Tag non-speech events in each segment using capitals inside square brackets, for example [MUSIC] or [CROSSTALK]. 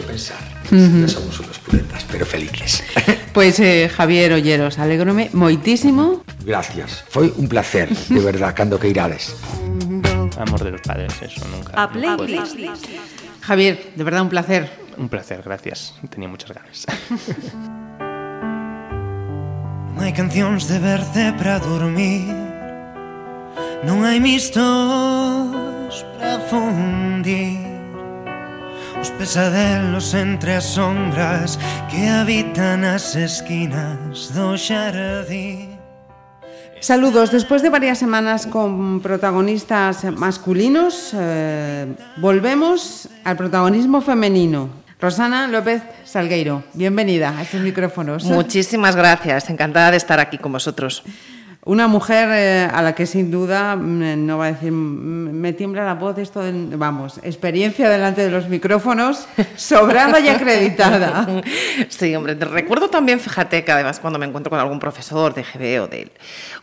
pensar. Uh -huh. somos unos puletas, pero felices. [LAUGHS] Pues, eh, Javier Olleros, alegrome moitísimo. Gracias, foi un placer, de verdad, cando que irades. Amor de los padres, eso nunca. A play, Javier, de verdad un placer. Un placer, gracias. Tenía muchas ganas. [LAUGHS] Non hai cancións de verde para dormir Non hai mistos para fundir Os pesadelos entre as sombras Que habitan as esquinas do xardín Saludos. Después de varias semanas con protagonistas masculinos, eh, volvemos al protagonismo femenino. Rosana López Salgueiro, bienvenida a estos micrófonos. Muchísimas gracias, encantada de estar aquí con vosotros. Una mujer eh, a la que sin duda, mm, no va a decir, mm, me tiembla la voz esto, de, vamos, experiencia delante de los micrófonos, [LAUGHS] sobrada y acreditada. Sí, hombre, te recuerdo también, fíjate, que además cuando me encuentro con algún profesor de GB o del,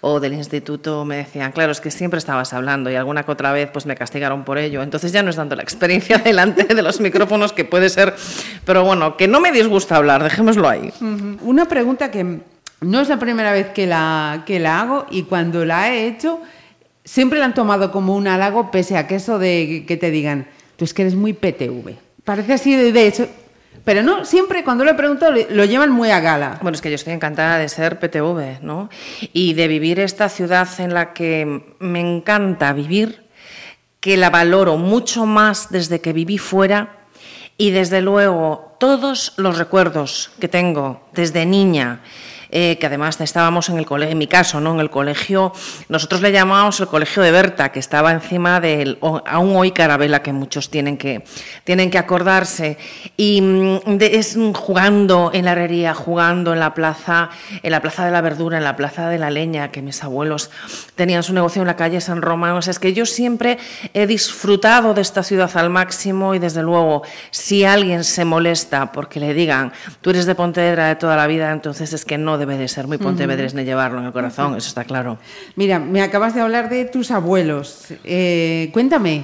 o del instituto, me decían, claro, es que siempre estabas hablando y alguna que otra vez pues me castigaron por ello. Entonces ya no es dando la experiencia [LAUGHS] delante de los micrófonos que puede ser, pero bueno, que no me disgusta hablar, dejémoslo ahí. Una pregunta que no es la primera vez que la, que la hago y cuando la he hecho siempre la han tomado como un halago pese a que eso de que te digan, tú es que eres muy PTV. Parece así de, hecho, pero no, siempre cuando lo he preguntado lo llevan muy a gala. Bueno, es que yo estoy encantada de ser PTV, ¿no? Y de vivir esta ciudad en la que me encanta vivir, que la valoro mucho más desde que viví fuera y desde luego todos los recuerdos que tengo desde niña eh, que además estábamos en el colegio, en mi caso, ¿no? en el colegio, nosotros le llamábamos el colegio de Berta, que estaba encima del, aún hoy Carabela, que muchos tienen que, tienen que acordarse, y mm, es jugando en la herrería, jugando en la plaza, en la plaza de la verdura, en la plaza de la leña, que mis abuelos tenían su negocio en la calle San Román, o sea, es que yo siempre he disfrutado de esta ciudad al máximo y desde luego, si alguien se molesta porque le digan, tú eres de Pontevedra de toda la vida, entonces es que no debe de ser muy pontevedres ni llevarlo en el corazón, eso está claro. Mira, me acabas de hablar de tus abuelos. Eh, cuéntame,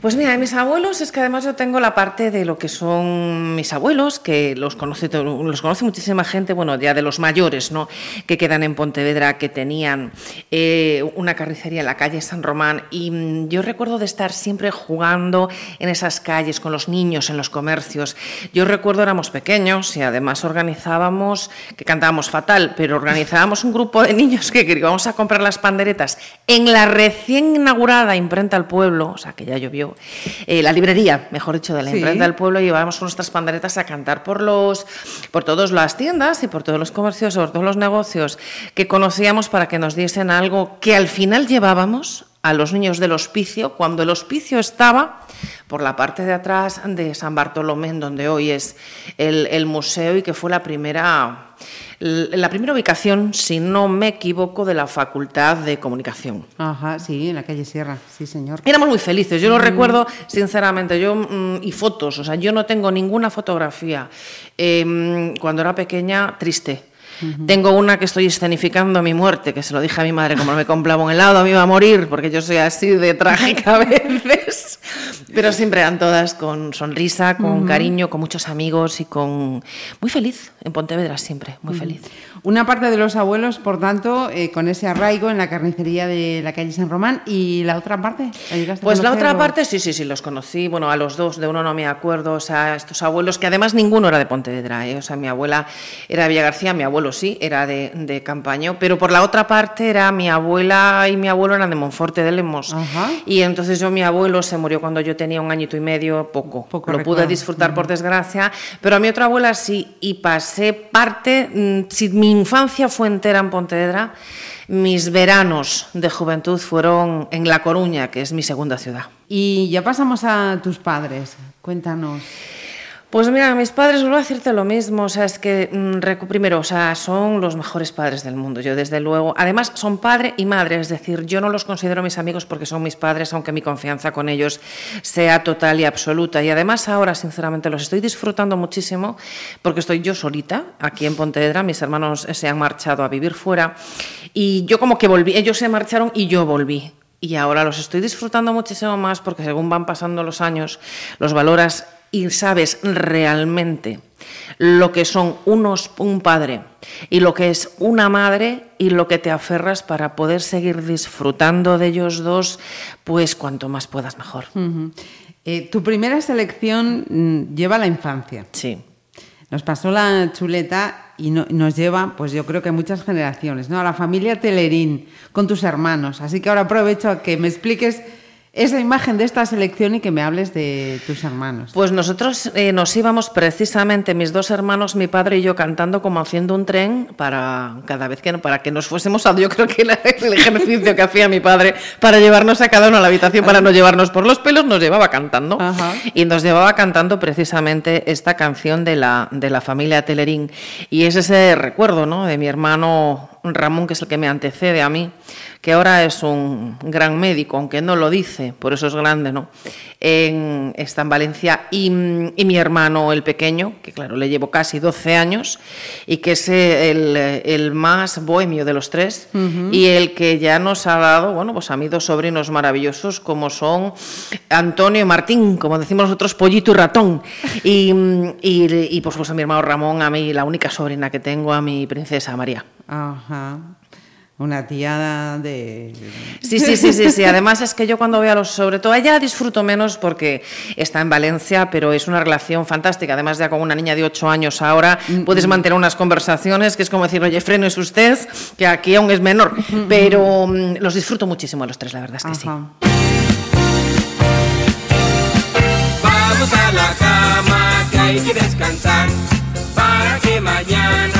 pues mira, mis abuelos es que además yo tengo la parte de lo que son mis abuelos, que los conoce, los conoce muchísima gente, bueno, ya de los mayores, ¿no? Que quedan en Pontevedra, que tenían eh, una carnicería en la calle San Román. Y mm, yo recuerdo de estar siempre jugando en esas calles con los niños, en los comercios. Yo recuerdo éramos pequeños y además organizábamos, que cantábamos fatal, pero organizábamos un grupo de niños que íbamos a comprar las panderetas en la recién inaugurada imprenta al pueblo, o sea, que ya llovió. Eh, la librería, mejor dicho, de la imprenta del pueblo, llevábamos nuestras panderetas a cantar por los, por todas las tiendas y por todos los comercios, por todos los negocios que conocíamos para que nos diesen algo que al final llevábamos a los niños del hospicio, cuando el hospicio estaba por la parte de atrás de San Bartolomé, donde hoy es el, el museo y que fue la primera la primera ubicación, si no me equivoco, de la Facultad de Comunicación. Ajá, sí, en la calle Sierra, sí, señor. Éramos muy felices, yo lo mm. recuerdo sinceramente, yo mm, y fotos, o sea, yo no tengo ninguna fotografía. Em, cuando era pequeña, triste. Tengo una que estoy escenificando mi muerte, que se lo dije a mi madre, como me compraba un helado, me iba a morir, porque yo soy así de trágica a veces. Pero siempre eran todas con sonrisa, con cariño, con muchos amigos y con... Muy feliz en Pontevedra siempre, muy feliz. Una parte de los abuelos, por tanto, eh, con ese arraigo en la carnicería de la calle San Román. ¿Y la otra parte? pues la otra parte, sí, sí, sí, los conocí. Bueno, a los dos, de uno no me acuerdo. O sea, estos abuelos, que además ninguno era de Pontevedra. ¿eh? O sea, mi abuela era de Villa García, mi abuelo sí, era de, de Campaño. Pero por la otra parte era mi abuela y mi abuelo eran de Monforte de Lemos. Y entonces yo, mi abuelo se murió cuando yo tenía un añito y medio, poco. poco Lo pude disfrutar, por desgracia. Pero a mi otra abuela sí, y pasé parte, mm, si mi infancia fue entera en Pontevedra, mis veranos de juventud fueron en La Coruña, que es mi segunda ciudad. Y ya pasamos a tus padres. Cuéntanos. Pues mira, mis padres, vuelvo a decirte lo mismo, o sea, es que, mm, primero, o sea, son los mejores padres del mundo, yo desde luego, además son padre y madre, es decir, yo no los considero mis amigos porque son mis padres, aunque mi confianza con ellos sea total y absoluta, y además ahora, sinceramente, los estoy disfrutando muchísimo porque estoy yo solita aquí en Pontevedra, mis hermanos se han marchado a vivir fuera, y yo como que volví, ellos se marcharon y yo volví, y ahora los estoy disfrutando muchísimo más porque según van pasando los años, los valoras y sabes realmente lo que son unos, un padre y lo que es una madre y lo que te aferras para poder seguir disfrutando de ellos dos, pues cuanto más puedas mejor. Eh, tu primera selección mm, lleva a la infancia. Sí. Nos pasó la chuleta y nos lleva, pues yo creo que muchas generaciones, ¿no? A la familia Telerín, con tus hermanos. Así que ahora aprovecho a que me expliques esa imagen de esta selección y que me hables de tus hermanos. Pues nosotros eh, nos íbamos precisamente, mis dos hermanos, mi padre y yo, cantando como haciendo un tren para cada vez que para que nos fuésemos a. Yo creo que el ejercicio que hacía mi padre para llevarnos a cada uno a la habitación, para no llevarnos por los pelos, nos llevaba cantando. Y nos llevaba cantando precisamente esta canción de la, de la familia Telerín. Y es ese recuerdo ¿no? de mi hermano Ramón, que es el que me antecede a mí que ahora es un gran médico, aunque no lo dice, por eso es grande, ¿no? En, está en Valencia, y, mi hermano, el pequeño, que claro, le llevo casi 12 años, y que es el, más bohemio de los tres, y el que ya nos ha dado, bueno, pues a mí dos sobrinos maravillosos, como son Antonio y Martín, como decimos nosotros, pollito y ratón, y, y, por supuesto a mi hermano Ramón, a mí la única sobrina que tengo, a mi princesa María. Ajá. Una tía de... Sí, sí, sí, sí, sí. Además es que yo cuando veo a los... Sobre todo ella disfruto menos porque está en Valencia, pero es una relación fantástica. Además ya con una niña de 8 años ahora puedes mantener unas conversaciones que es como decir, oye, freno es usted, que aquí aún es menor. Pero mm, los disfruto muchísimo a los tres, la verdad es que sí. Vamos a la cama, que hay que descansar, para que mañana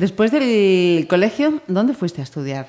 Después del colegio, ¿dónde fuiste a estudiar?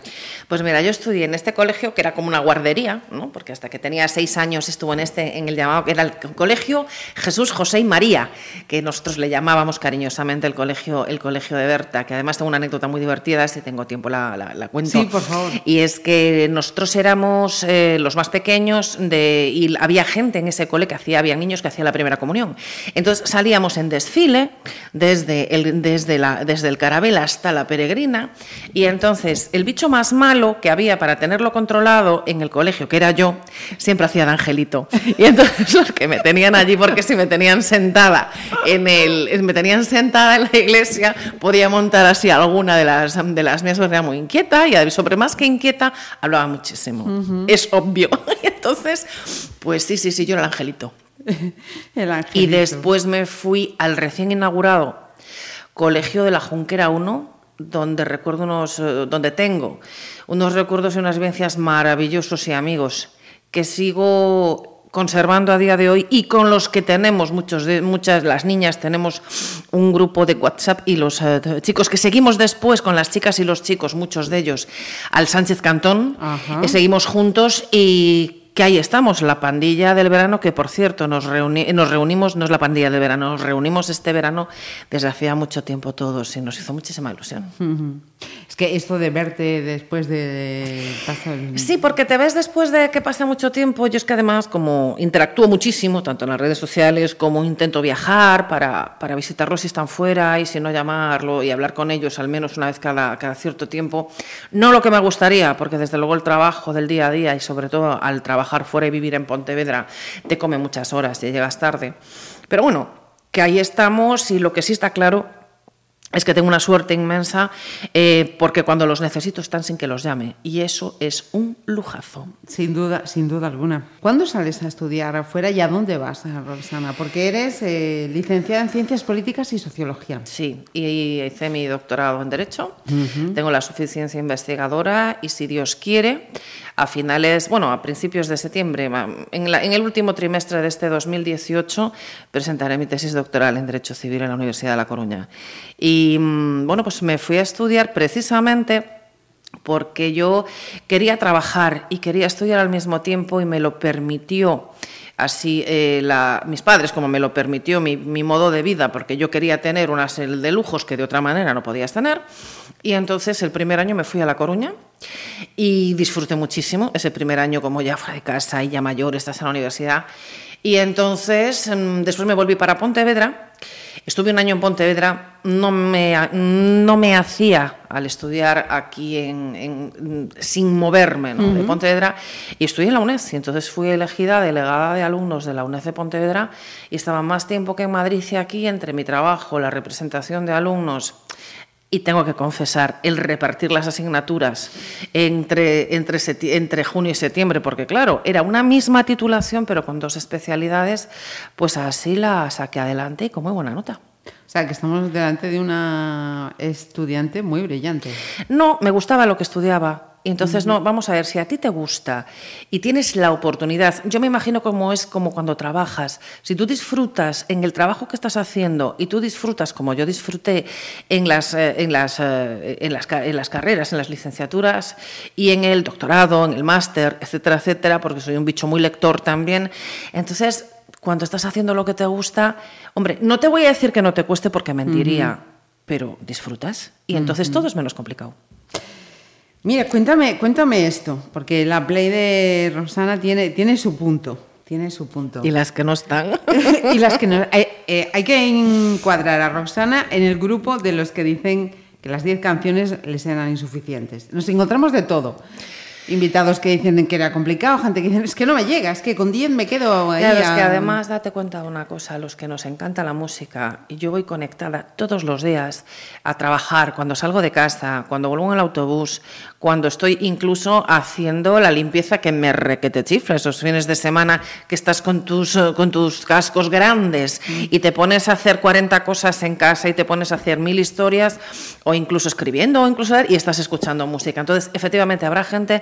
Pues mira, yo estudié en este colegio que era como una guardería, ¿no? porque hasta que tenía seis años estuvo en este, en el llamado que era el colegio Jesús, José y María, que nosotros le llamábamos cariñosamente el colegio, el colegio de Berta, que además tengo una anécdota muy divertida, si tengo tiempo la, la, cuento. Sí, por favor. Y es que nosotros éramos eh, los más pequeños de, y había gente en ese cole que hacía, había niños que hacían la primera comunión. Entonces salíamos en desfile desde el, desde la, desde el hasta la peregrina y entonces el bicho más malo que había para tenerlo controlado en el colegio, que era yo, siempre hacía de angelito. Y entonces [LAUGHS] los que me tenían allí, porque si me tenían sentada en el, me tenían sentada en la iglesia, podía montar así alguna de las, de las mesas, era muy inquieta y sobre más que inquieta, hablaba muchísimo. Es obvio. [LAUGHS] Y entonces, pues sí, sí, sí, yo era el angelito. [LAUGHS] el angelito. Y después me fui al recién inaugurado Colegio de la Junquera 1, donde recuerdo unos, eh, donde tengo unos recuerdos y unas vivencias maravillosos y amigos que sigo conservando a día de hoy y con los que tenemos muchos de muchas las niñas tenemos un grupo de WhatsApp y los eh, chicos que seguimos después con las chicas y los chicos muchos de ellos. Al Sánchez Cantón eh, seguimos juntos y que ahí estamos, la pandilla del verano, que por cierto nos, nos reunimos, no es la pandilla del verano, nos reunimos este verano desde hacía mucho tiempo todos y nos hizo muchísima ilusión. Es que esto de verte después de pasar... Sí, porque te ves después de que pasa mucho tiempo. Yo es que además como interactúo muchísimo, tanto en las redes sociales como intento viajar para, para visitarlos si están fuera y si no llamarlo y hablar con ellos al menos una vez cada, cada cierto tiempo. No lo que me gustaría, porque desde luego el trabajo del día a día y sobre todo al trabajo trabajar fuera y vivir en Pontevedra te come muchas horas y llegas tarde. Pero bueno, que ahí estamos y lo que sí está claro es que tengo una suerte inmensa eh, porque cuando los necesito están sin que los llame y eso es un lujazo. Sin duda, sin duda alguna. ¿Cuándo sales a estudiar afuera y a dónde vas, Rosana? Porque eres eh, licenciada en Ciencias Políticas y Sociología. Sí, y hice mi doctorado en Derecho, tengo la suficiencia investigadora y si Dios quiere, a finales, bueno, a principios de septiembre, en, el último trimestre de este 2018, presentaré mi tesis doctoral en Derecho Civil en la Universidad de La Coruña. Y mm, bueno, pues me fui a estudiar precisamente porque yo quería trabajar y quería estudiar al mismo tiempo y me lo permitió así eh, mis padres, como me lo permitió mi, mi, modo de vida, porque yo quería tener una serie de lujos que de otra manera no podías tener. Y entonces el primer año me fui a La Coruña y disfruté muchísimo ese primer año como ya fuera de casa y ya mayor, estás en la universidad. Y entonces mm, después me volví para Pontevedra. Estuve un año en Pontevedra, no me, no me hacía al estudiar aquí en, en, sin moverme ¿no? uh -huh. de Pontevedra y estudié en la UNED y entonces fui elegida delegada de alumnos de la UNED de Pontevedra y estaba más tiempo que en Madrid y aquí entre mi trabajo, la representación de alumnos y tengo que confesar, el repartir las asignaturas entre, entre, entre, junio y septiembre, porque claro, era una misma titulación, pero con dos especialidades, pues así la saqué adelante y con muy buena nota. O sea, que estamos delante de una estudiante muy brillante. No, me gustaba lo que estudiaba. Entonces, no, vamos a ver, si a ti te gusta y tienes la oportunidad, yo me imagino cómo es como cuando trabajas. Si tú disfrutas en el trabajo que estás haciendo y tú disfrutas como yo disfruté en las, eh, en las, eh, en las, en las carreras, en las licenciaturas y en el doctorado, en el máster, etcétera, etcétera, porque soy un bicho muy lector también, entonces cuando estás haciendo lo que te gusta, hombre, no te voy a decir que no te cueste porque mentiría, uh -huh. pero disfrutas y entonces uh -huh. todo es menos complicado. Mira, cuéntame, cuéntame esto, porque la play de Rosana tiene, tiene su punto. Tiene su punto. Y las que no están. [LAUGHS] y las que no. Hay, [LAUGHS] eh, hay que encuadrar a Roxana en el grupo de los que dicen que las 10 canciones les eran insuficientes. Nos encontramos de todo invitados que dicen que era complicado, gente que dice, es que no me llega, es que con 10 me quedo ahí. Claro, a... es que además date cuenta de una cosa, a los que nos encanta la música, y yo voy conectada todos los días a trabajar, cuando salgo de casa, cuando vuelvo en el autobús, cuando estoy incluso haciendo la limpieza que me requete chifla, esos fines de semana que estás con tus, con tus cascos grandes y te pones a hacer 40 cosas en casa y te pones a hacer mil historias, o incluso escribiendo, o incluso y estás escuchando música. Entonces, efectivamente, habrá gente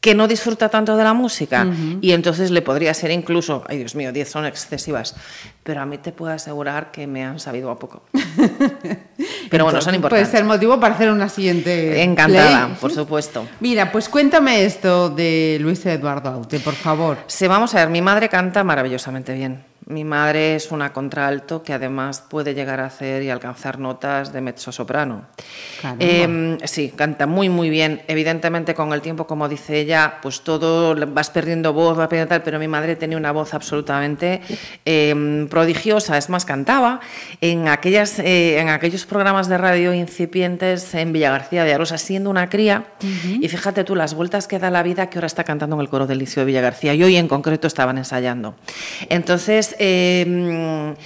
que no disfruta tanto de la música uh -huh. y entonces le podría ser incluso, ay Dios mío, 10 son excesivas, pero a mí te puedo asegurar que me han sabido a poco. [LAUGHS] pero bueno, son importantes. Puede ser motivo para hacer una siguiente. Encantada, play. por supuesto. Mira, pues cuéntame esto de Luis Eduardo Aute, por favor. Sí, vamos a ver, mi madre canta maravillosamente bien. Mi madre es una contralto que además puede llegar a hacer y alcanzar notas de mezzo-soprano. Eh, sí, canta muy, muy bien. Evidentemente, con el tiempo, como dice ella, pues todo vas perdiendo voz, va perdiendo tal, pero mi madre tenía una voz absolutamente eh, prodigiosa. Es más, cantaba en, aquellas, eh, en aquellos programas de radio incipientes en Villa García de Arosa, siendo una cría. Uh -huh. Y fíjate tú, las vueltas que da la vida, que ahora está cantando en el coro del Liceo de Villa García. Y hoy en concreto estaban ensayando. Entonces, el,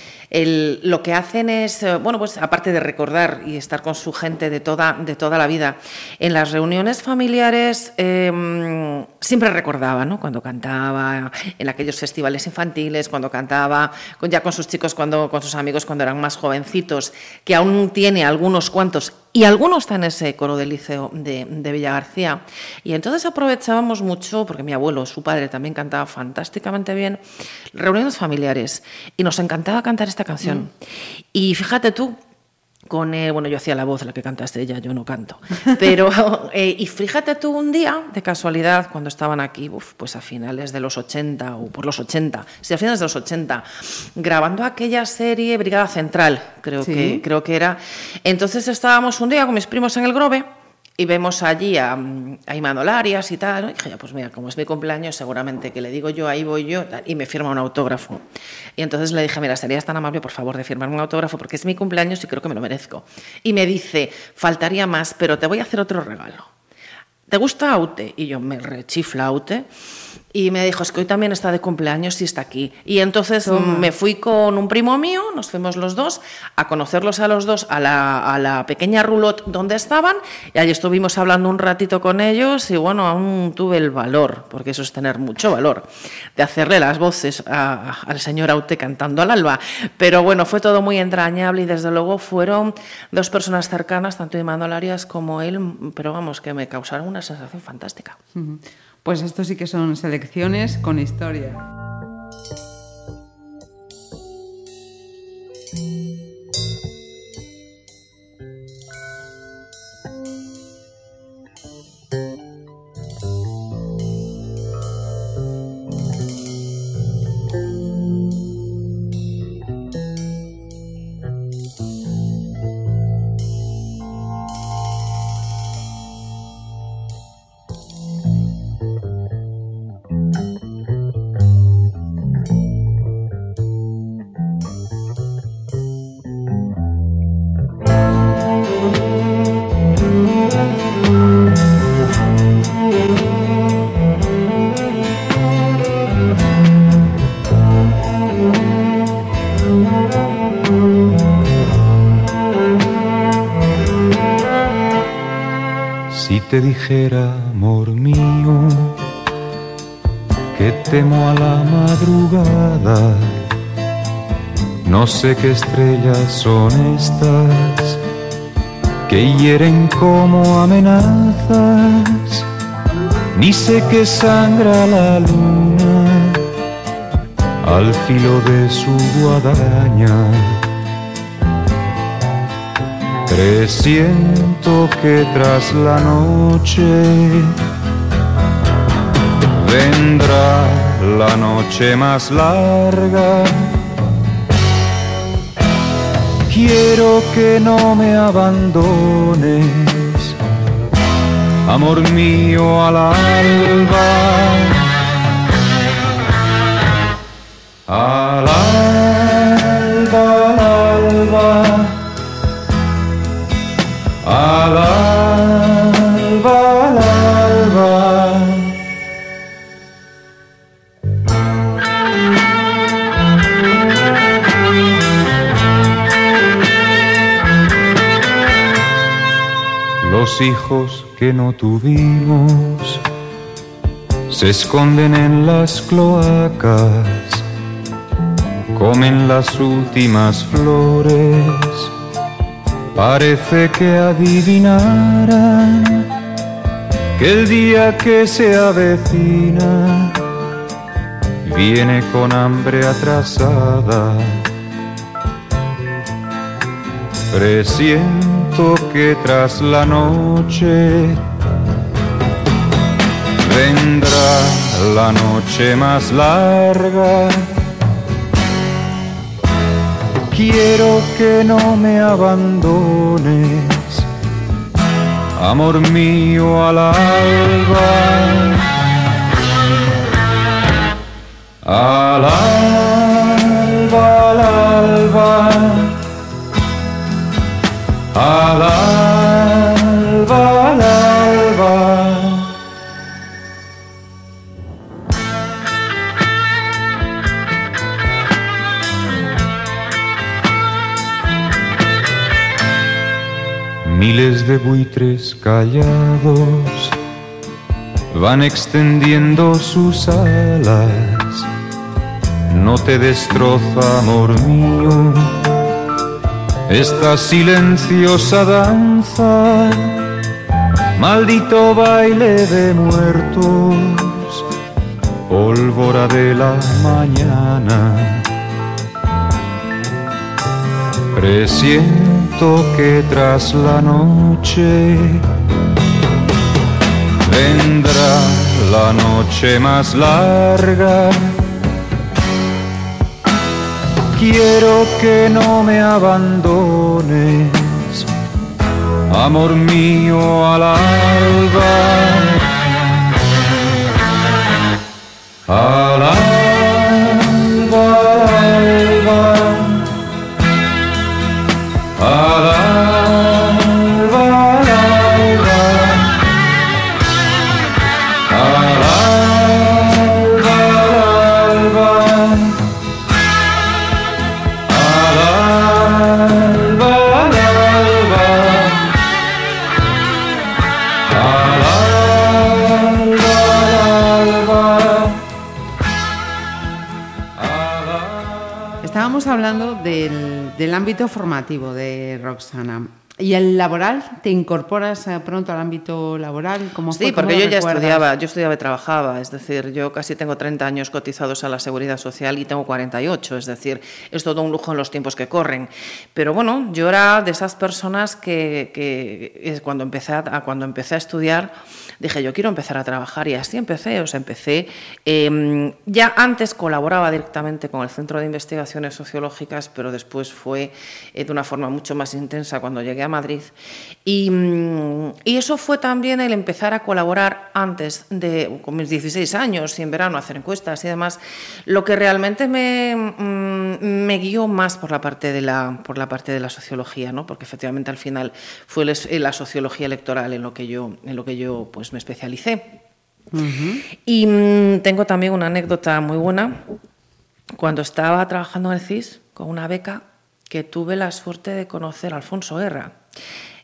lo que hacen es, eh, bueno, pues aparte de recordar y estar con su gente de toda, de toda la vida, en las reuniones familiares eh, siempre recordaba, ¿no? Cuando cantaba, en aquellos festivales infantiles, cuando cantaba, ya con sus chicos, cuando, con sus amigos cuando eran más jovencitos, que aún tiene algunos cuantos y algunos están en ese coro del liceo de, de Villa García. Y entonces aprovechábamos mucho, porque mi abuelo, su padre, también cantaba fantásticamente bien, reuniones familiares. Y nos encantaba cantar esta canción. Mm. Y fíjate tú, con él, bueno, yo hacía la voz, la que cantaste ella, yo no canto. [LAUGHS] Pero, eh, y fíjate tú un día, de casualidad, cuando estaban aquí, uf, pues a finales de los 80 o por los 80, sí, a finales de los 80, grabando aquella serie Brigada Central, creo, sí. que, creo que era. Entonces estábamos un día con mis primos en el Grove y vemos allí a, a Imanol Arias y tal, ¿no? y dije, pues mira, como es mi cumpleaños, seguramente que le digo yo, ahí voy yo, y me firma un autógrafo. Y entonces le dije, mira, serías tan amable, por favor, de firmarme un autógrafo, porque es mi cumpleaños y creo que me lo merezco. Y me dice, faltaría más, pero te voy a hacer otro regalo. ¿Te gusta Aute? Y yo me rechifla Aute. Y me dijo, es que hoy también está de cumpleaños y está aquí. Y entonces Toma. me fui con un primo mío, nos fuimos los dos a conocerlos a los dos a la, a la pequeña roulotte donde estaban. Y allí estuvimos hablando un ratito con ellos y bueno, aún tuve el valor, porque eso es tener mucho valor, de hacerle las voces a, al señor Aute cantando al alba. Pero bueno, fue todo muy entrañable y desde luego fueron dos personas cercanas, tanto Imanol Arias como él, pero vamos, que me causaron una sensación fantástica. Uh -huh. Pues esto sí que son selecciones con historia. Sé qué estrellas son estas que hieren como amenazas, ni sé qué sangra la luna al filo de su guadaña. Presiento que tras la noche vendrá la noche más larga. Quiero que no me abandones, amor mío al alba. Que no tuvimos se esconden en las cloacas comen las últimas flores. Parece que adivinaran que el día que se avecina viene con hambre atrasada. Que tras la noche vendrá la noche más larga quiero que no me abandones, amor mío al alba. Van extendiendo sus alas. No te destroza, amor mío, esta silenciosa danza, maldito baile de muertos, pólvora de la mañana. Presiento que tras la noche vendrá la noche más larga. Quiero que no me abandones, amor mío al alba. Al alba, del, ámbito formativo de Roxana. ¿Y el laboral? ¿Te incorporas eh, pronto al ámbito laboral? ¿Cómo? Sí, ¿Cómo porque yo ya recuerdas? estudiaba, yo estudiaba y trabajaba, es decir, yo casi tengo 30 años cotizados a la Seguridad Social y tengo 48, es decir, es todo un lujo en los tiempos que corren. Pero bueno, yo era de esas personas que, que es cuando, empecé a, cuando empecé a estudiar dije, yo quiero empezar a trabajar y así empecé, o empecé, eh, ya antes colaboraba directamente con el Centro de Investigaciones Sociológicas, pero después fue eh, de una forma mucho más intensa cuando llegué a Madrid. Y, mm, y eso fue también el empezar a colaborar antes de, con mis 16 años y en verano hacer encuestas y demás, lo que realmente me, mm, me guió más por la parte de la, por la, parte de la sociología, ¿no? porque efectivamente al final fue la sociología electoral en lo que yo, en lo que yo pues, me especialicé. Y mm, tengo también una anécdota muy buena. Cuando estaba trabajando en el CIS con una beca, que tuve la suerte de conocer a Alfonso Guerra.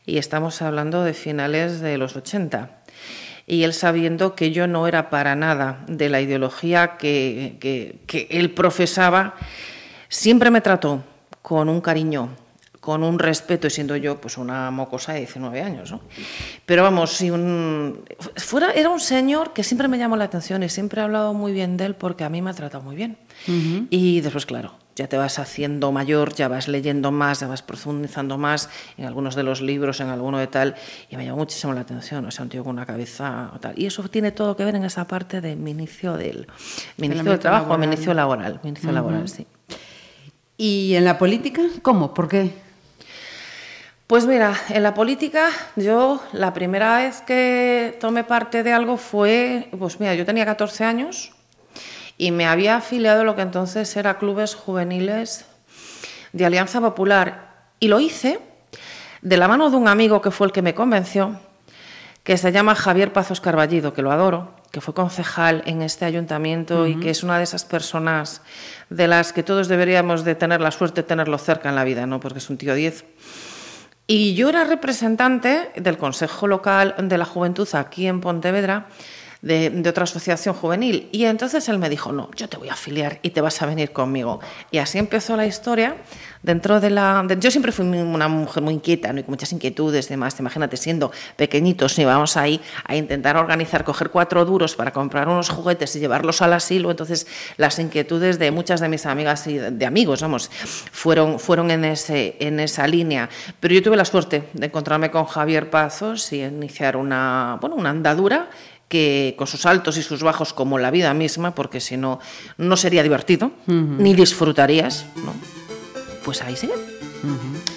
Y estamos hablando de finales de los 80. Y él sabiendo que yo no era para nada de la ideología que, que, que él profesaba, siempre me trató con un cariño, con un respeto, y siendo yo pues una mocosa de 19 años. ¿no? Pero vamos, si un, fuera, era un señor que siempre me llamó la atención y siempre he hablado muy bien de él porque a mí me ha tratado muy bien. Y después, claro, ya te vas haciendo mayor, ya vas leyendo más, ya vas profundizando más en algunos de los libros, en alguno de tal, y me llamó muchísimo la atención, o sea, un tío con una cabeza o tal. Y eso tiene todo que ver en esa parte de mi inicio del, mi inicio del trabajo, laboral. mi inicio laboral, mi inicio laboral, sí. ¿Y en la política? ¿Cómo? ¿Por qué? Pues mira, en la política yo la primera vez que tomé parte de algo fue, pues mira, yo tenía 14 años y me había afiliado a lo que entonces era clubes juveniles de Alianza Popular y lo hice de la mano de un amigo que fue el que me convenció, que se llama Javier Pazos Carballido, que lo adoro, que fue concejal en este ayuntamiento y que es una de esas personas de las que todos deberíamos de tener la suerte de tenerlo cerca en la vida, ¿no? Porque es un tío 10. Y yo era representante del Consejo Local de la Juventud aquí en Pontevedra, de, otra asociación juvenil. Y entonces él me dijo, no, yo te voy a afiliar y te vas a venir conmigo. Y así empezó la historia dentro de la... de- yo siempre fui una mujer muy inquieta, ¿no? y con muchas inquietudes y demás. Imagínate, siendo pequeñitos, íbamos ahí a intentar organizar, coger cuatro duros para comprar unos juguetes y llevarlos al asilo. Entonces, las inquietudes de muchas de mis amigas y de, amigos, vamos, fueron, fueron en, ese, en esa línea. Pero yo tuve la suerte de encontrarme con Javier Pazos y iniciar una, bueno, una andadura que con sus altos y sus bajos como la vida misma, porque si no, no sería divertido, ni disfrutarías, ¿no? Pues ahí sigue. You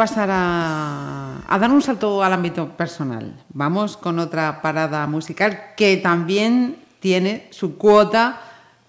pasar a, a dar un salto al ámbito personal, vamos con otra parada musical que también tiene su cuota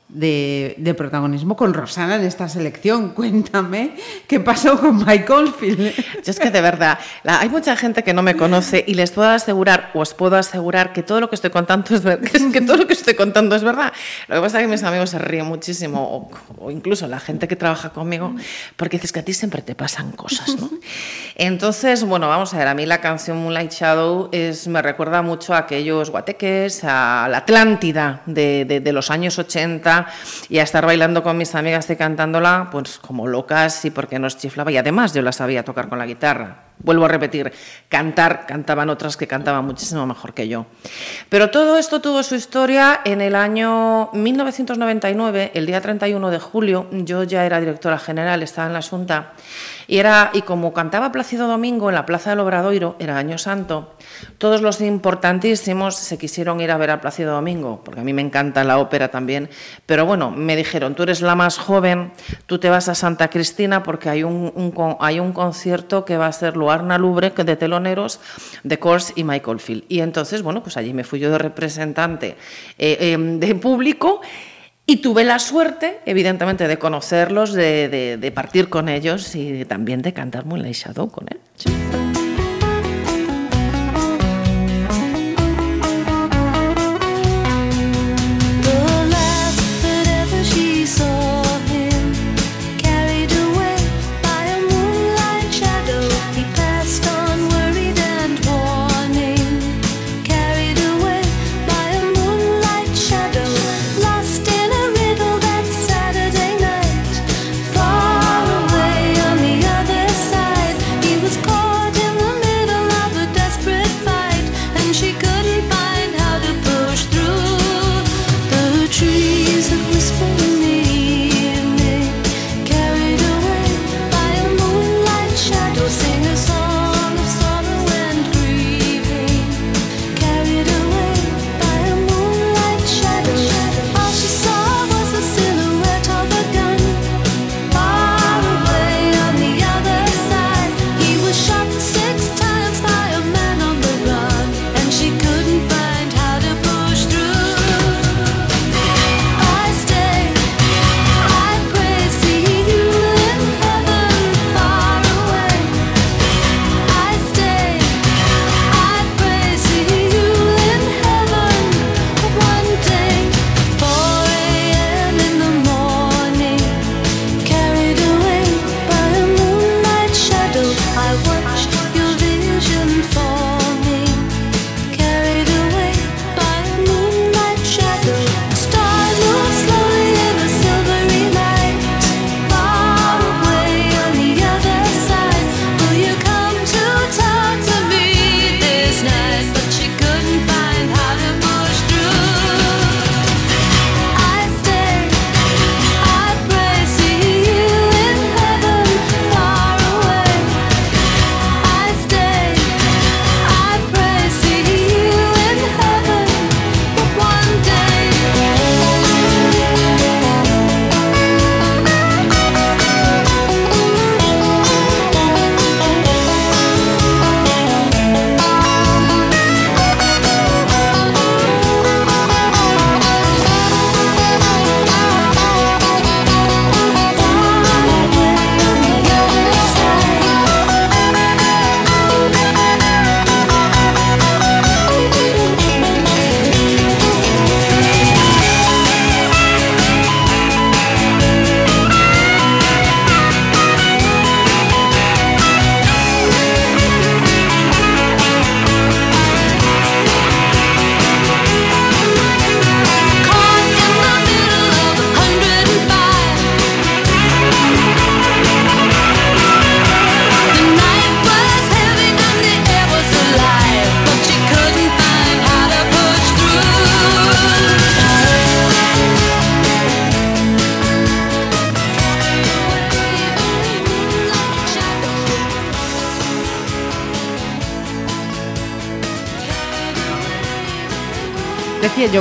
de, de protagonismo con Rosana en esta selección. [LAUGHS] Cuéntame qué pasó con Mike Oldfield. Yo es que de verdad, la- hay mucha gente que no me conoce y les puedo asegurar, o os puedo asegurar que todo lo que estoy contando es, ver- [LAUGHS] que todo lo que estoy contando es verdad. Lo que pasa es que mis amigos se ríen muchísimo, o, o incluso la gente que trabaja conmigo, porque dices que a ti siempre te pasan cosas, ¿no? [LAUGHS] Entonces, bueno, vamos a ver, a mí la canción Moonlight Shadow es, me recuerda mucho a aquellos guateques, a la Atlántida de, de- de los años 80 y a estar bailando con mis amigas y cantándola, pues como locas y porque nos chiflaba. Y además yo la sabía tocar con la guitarra. Vuelvo a repetir, cantar, cantaban otras que cantaban muchísimo mejor que yo. Pero todo esto tuvo su historia en el año 1999, el día 31 de julio, yo ya era directora general, estaba en la Junta, y, era, y como cantaba Plácido Domingo en la Plaza del Obradoiro, era Año Santo, todos los importantísimos se quisieron ir a ver a Plácido Domingo, porque a mí me encanta la ópera también, pero bueno, me dijeron, tú eres la más joven, tú te vas a Santa Cristina porque hay un, un hay un concierto que va a ser Que de teloneros de Kors y Michael Field. Y entonces, bueno, pues allí me fui yo de representante eh, eh, de público y tuve la suerte, evidentemente, de conocerlos, de partir con ellos y también de cantar Moonlight Shadow con él.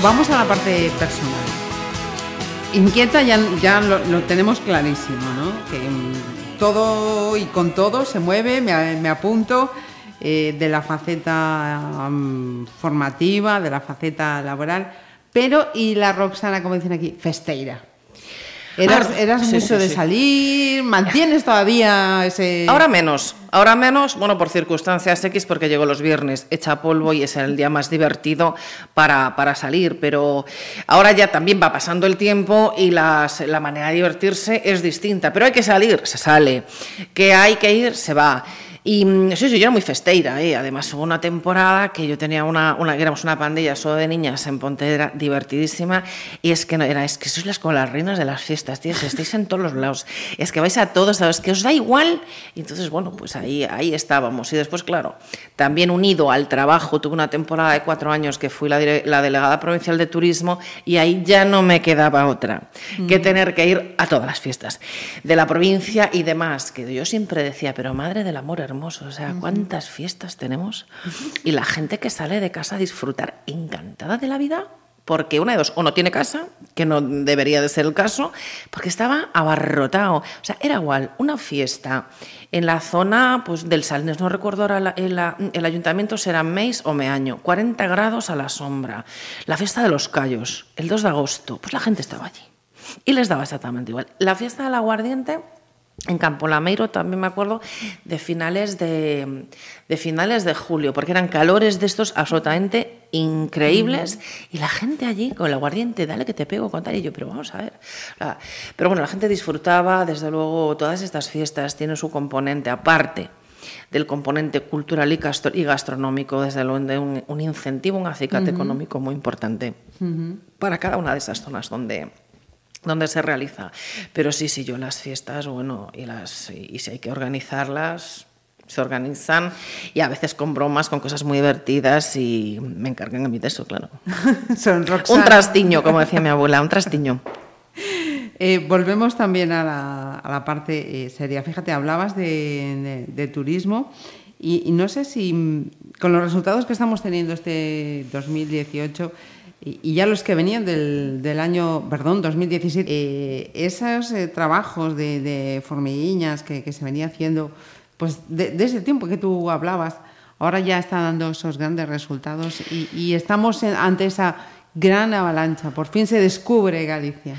Vamos a la parte personal. Inquieta ya, ya lo, tenemos clarísimo, ¿no? Que mm, todo y con todo se mueve, me, me apunto eh, de la faceta mm, formativa, de la faceta laboral, pero y la Roxana, como dicen aquí, festeira. Eras, Ah, eras sí, mucho sí, de sí. salir, mantienes todavía ese... Ahora menos, ahora menos, bueno, por circunstancias X, porque llego los viernes hecha polvo y es el día más divertido para, para salir, pero ahora ya también va pasando el tiempo y las- la manera de divertirse es distinta, pero hay que salir, se sale, que hay que ir, se va. Y mm, sí, sí, yo era muy festeira, ¿eh? además hubo una temporada que yo tenía una, una éramos una pandilla solo de niñas en Pontevedra, divertidísima, y es que no era, es que sois las como las reinas de las fiestas, tías, estáis en todos los lados, es que vais a todos, ¿sabes? que os da igual, y entonces, bueno, pues ahí, ahí estábamos, y después, claro, también unido al trabajo, tuve una temporada de cuatro años que fui la, la delegada provincial de turismo, y ahí ya no me quedaba otra que tener que ir a todas las fiestas de la provincia y demás, que yo siempre decía, pero madre del amor hermoso, o sea, ¿cuántas fiestas tenemos? Y la gente que sale de casa a disfrutar encantada de la vida, porque una de dos, o no tiene casa, que no debería de ser el caso, porque estaba abarrotado. O sea, era igual una fiesta en la zona pues, del Salnes, no recuerdo ahora la- el, el ayuntamiento, será Meis o Meaño, 40 grados a la sombra. La fiesta de los Callos, el 2 de agosto, pues la gente estaba allí. Y les daba exactamente igual. La fiesta del aguardiente en Campo Lameiro también me acuerdo de finales de, de finales de julio, porque eran calores de estos absolutamente increíbles y la gente allí con el aguardiente, dale que te pego con tal y yo, pero vamos a ver. Pero bueno, la gente disfrutaba, desde luego, todas estas fiestas tienen su componente aparte del componente cultural y gastro- y gastronómico, desde luego de un, un incentivo, un acicate económico muy importante para cada una de esas zonas donde, donde se realiza. Pero sí, sí, yo las fiestas, bueno, y, las, y, si hay que organizarlas, se organizan y a veces con bromas, con cosas muy divertidas y me encargan a mí de eso, claro. [LAUGHS] Son Un Roxana. trastiño, como decía mi abuela, un trastiño. Eh, volvemos también a la, a la parte eh, seria. Fíjate, hablabas de, de- de turismo y, y no sé si con los resultados que estamos teniendo este 2018 y, ya los que venían del, del año, perdón, 2017, eh, esos eh, trabajos de, de formiguiñas que, que se venía haciendo, pues de, de ese tiempo que tú hablabas, ahora ya está dando esos grandes resultados y, y estamos en- ante esa gran avalancha. Por fin se descubre Galicia.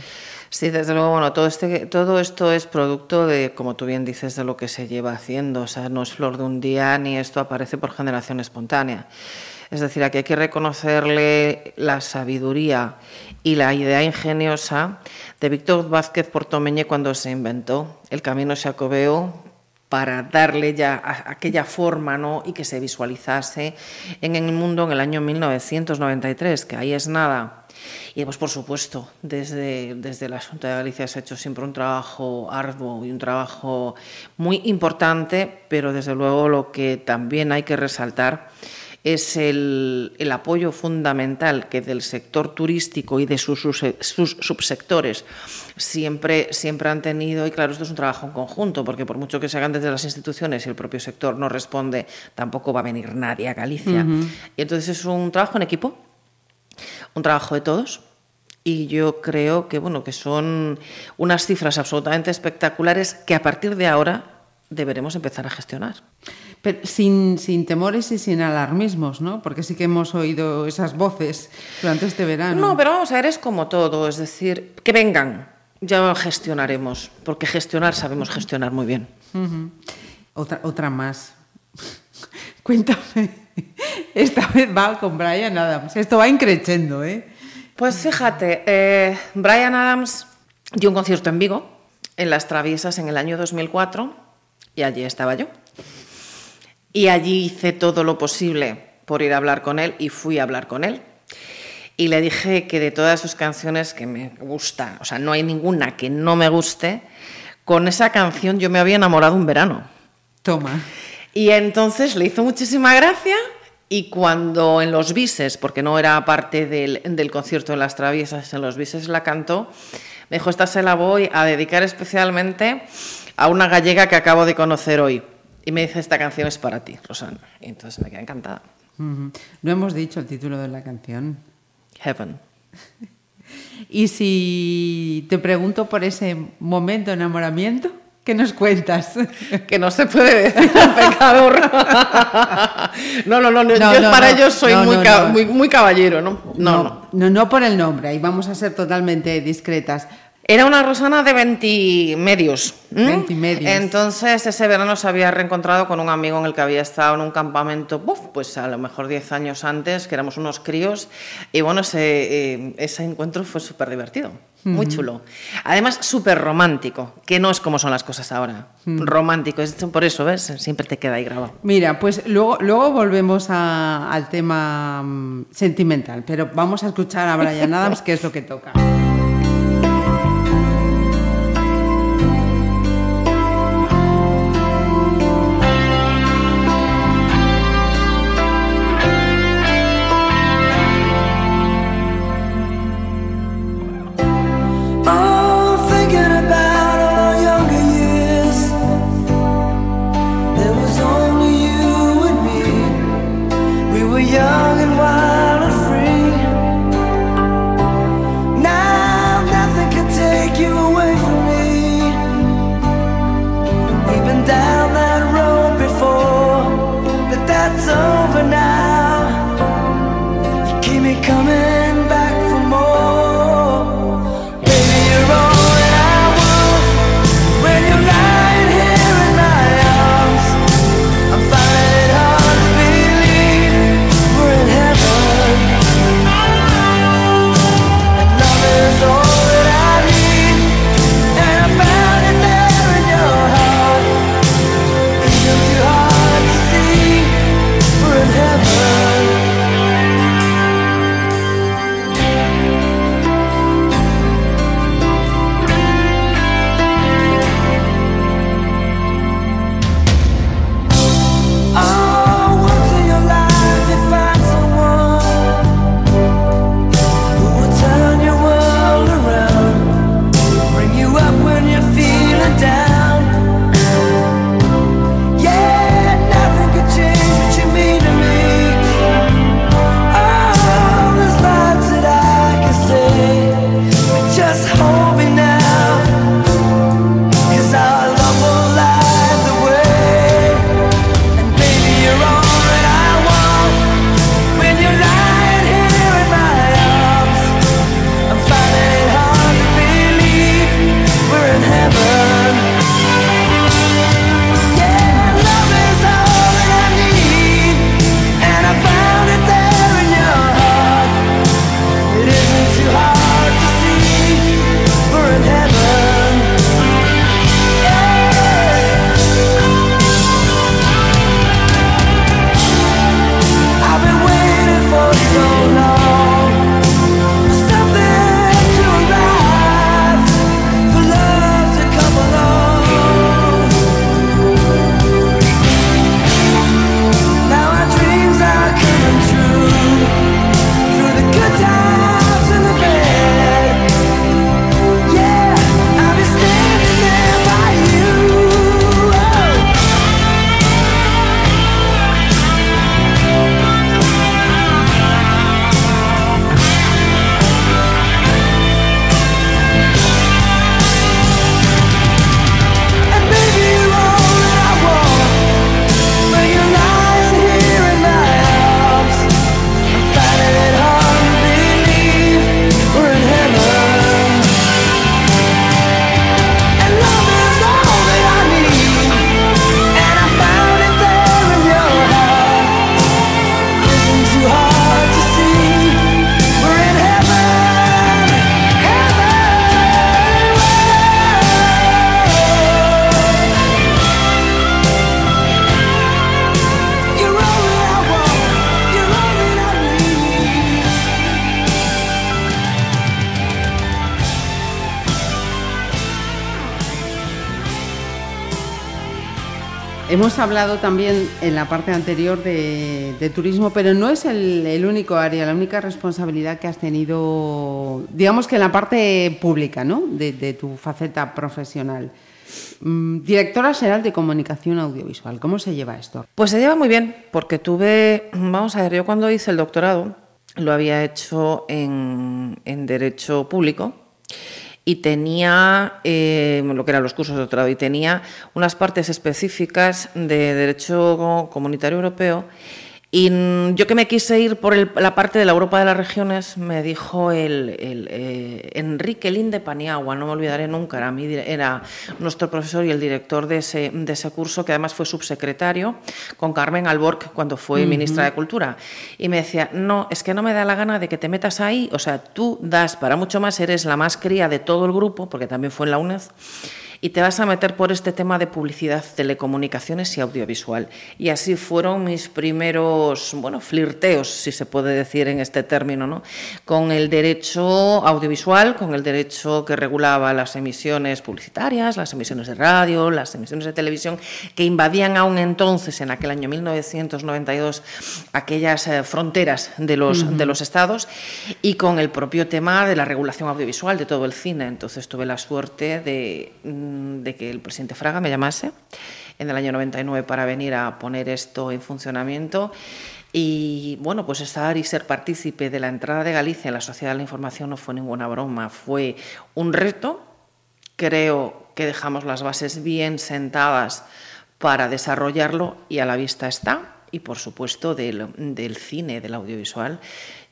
Sí, desde luego, bueno, todo, este, todo esto es producto de, como tú bien dices, de lo que se lleva haciendo. O sea, no es flor de un día ni esto aparece por generación espontánea. Es decir, aquí hay que reconocerle la sabiduría y la idea ingeniosa de Víctor Vázquez Portomeñe cuando se inventó el camino xacobeo para darle ya aquella forma ¿no? y que se visualizase en el mundo en el año 1993, que ahí es nada. Y pues por supuesto, desde, desde la Junta de Galicia se ha hecho siempre un trabajo arduo y un trabajo muy importante, pero desde luego lo que también hay que resaltar es el, el apoyo fundamental que del sector turístico y de sus, sus- sus subsectores siempre, siempre han tenido. Y claro, esto es un trabajo en conjunto, porque por mucho que se hagan desde las instituciones y el propio sector no responde, tampoco va a venir nadie a Galicia. Y entonces es un trabajo en equipo un trabajo de todos y yo creo que bueno que son unas cifras absolutamente espectaculares que a partir de ahora deberemos empezar a gestionar. Pero sin, sin temores y sin alarmismos, ¿no? Porque sí que hemos oído esas voces durante este verano. No, pero vamos a ver, es como todo, es decir, que vengan, ya gestionaremos, porque gestionar sabemos gestionar muy bien. Ujú. otra, otra más. [LAUGHS] Cuéntame. Esta vez va con Brian Adams. Esto va increciendo, ¿eh? Pues fíjate, eh, Brian Adams dio un concierto en Vigo, en Las Traviesas, en el año 2004, y allí estaba yo. Y allí hice todo lo posible por ir a hablar con él y fui a hablar con él. Y le dije que de todas sus canciones que me gusta, o sea, no hay ninguna que no me guste, con esa canción yo me había enamorado un verano. Toma. Y entonces le hizo muchísima gracia y cuando en los bises, porque no era parte del, del concierto de las traviesas, en los bises la cantó, me dijo, esta se la voy a dedicar especialmente a una gallega que acabo de conocer hoy. Y me dice, esta canción es para ti, Rosana. Y entonces me quedé encantada. No hemos dicho el título de la canción. Heaven. [LAUGHS] y si te pregunto por ese momento de enamoramiento, ¿qué nos cuentas? [LAUGHS] que no se puede decir pecador. [LAUGHS] no, no, no, no, yo no, para ellos soy muy, caballero, ¿no? No no, no, no por el nombre, ahí vamos a ser totalmente discretas, era una Rosana de 20 medios. ¿m? medios. Entonces, ese verano se había reencontrado con un amigo en el que había estado en un campamento, pues a lo mejor 10 años antes, que éramos unos críos. Y bueno, ese, eh, encuentro fue súper divertido. Muy chulo. Además, súper romántico, que no es como son las cosas ahora. Romántico, es por eso, ¿ves? Siempre te queda ahí grabado. Mira, pues luego, luego volvemos al tema mm, sentimental, pero vamos a escuchar a Brian [LAUGHS] Adams, que es lo que toca. hablado también en la parte anterior de, turismo, pero no es el, único área, la única responsabilidad que has tenido, digamos que en la parte pública, ¿no? De, tu faceta profesional. Mm, directora General de Comunicación Audiovisual, ¿cómo se lleva esto? Pues se lleva muy bien, porque tuve, vamos a ver, yo cuando hice el doctorado lo había hecho en Derecho Público, y tenía eh, lo que eran los cursos de doctorado y tenía unas partes específicas de derecho comunitario europeo y yo que me quise ir por el- la parte de la Europa de las regiones, me dijo el, el, eh, Enrique Linde Paniagua, no me olvidaré nunca, era, mi dire- era nuestro profesor y el director de ese, de ese curso, que además fue subsecretario, con Carmen Alborg cuando fue ministra de Cultura. Y me decía, no, es que no me da la gana de que te metas ahí, o sea, tú das para mucho más, eres la más cría de todo el grupo, porque también fue en la UNED, y te vas a meter por este tema de publicidad, telecomunicaciones y audiovisual. Y así fueron mis primeros, bueno, flirteos, si se puede decir en este término, ¿no? Con el derecho audiovisual, con el derecho que regulaba las emisiones publicitarias, las emisiones de radio, las emisiones de televisión, que invadían aún entonces, en aquel año 1992, aquellas eh, fronteras de los, de los estados, y con el propio tema de la regulación audiovisual de todo el cine. Entonces tuve la suerte de, mm, de que el presidente Fraga me llamase en el año 99 para venir a poner esto en funcionamiento. Y bueno, pues estar y ser partícipe de la entrada de Galicia en la sociedad de la información no fue ninguna broma, fue un reto. Creo que dejamos las bases bien sentadas para desarrollarlo y a la vista está. Y por supuesto del, del cine, del audiovisual.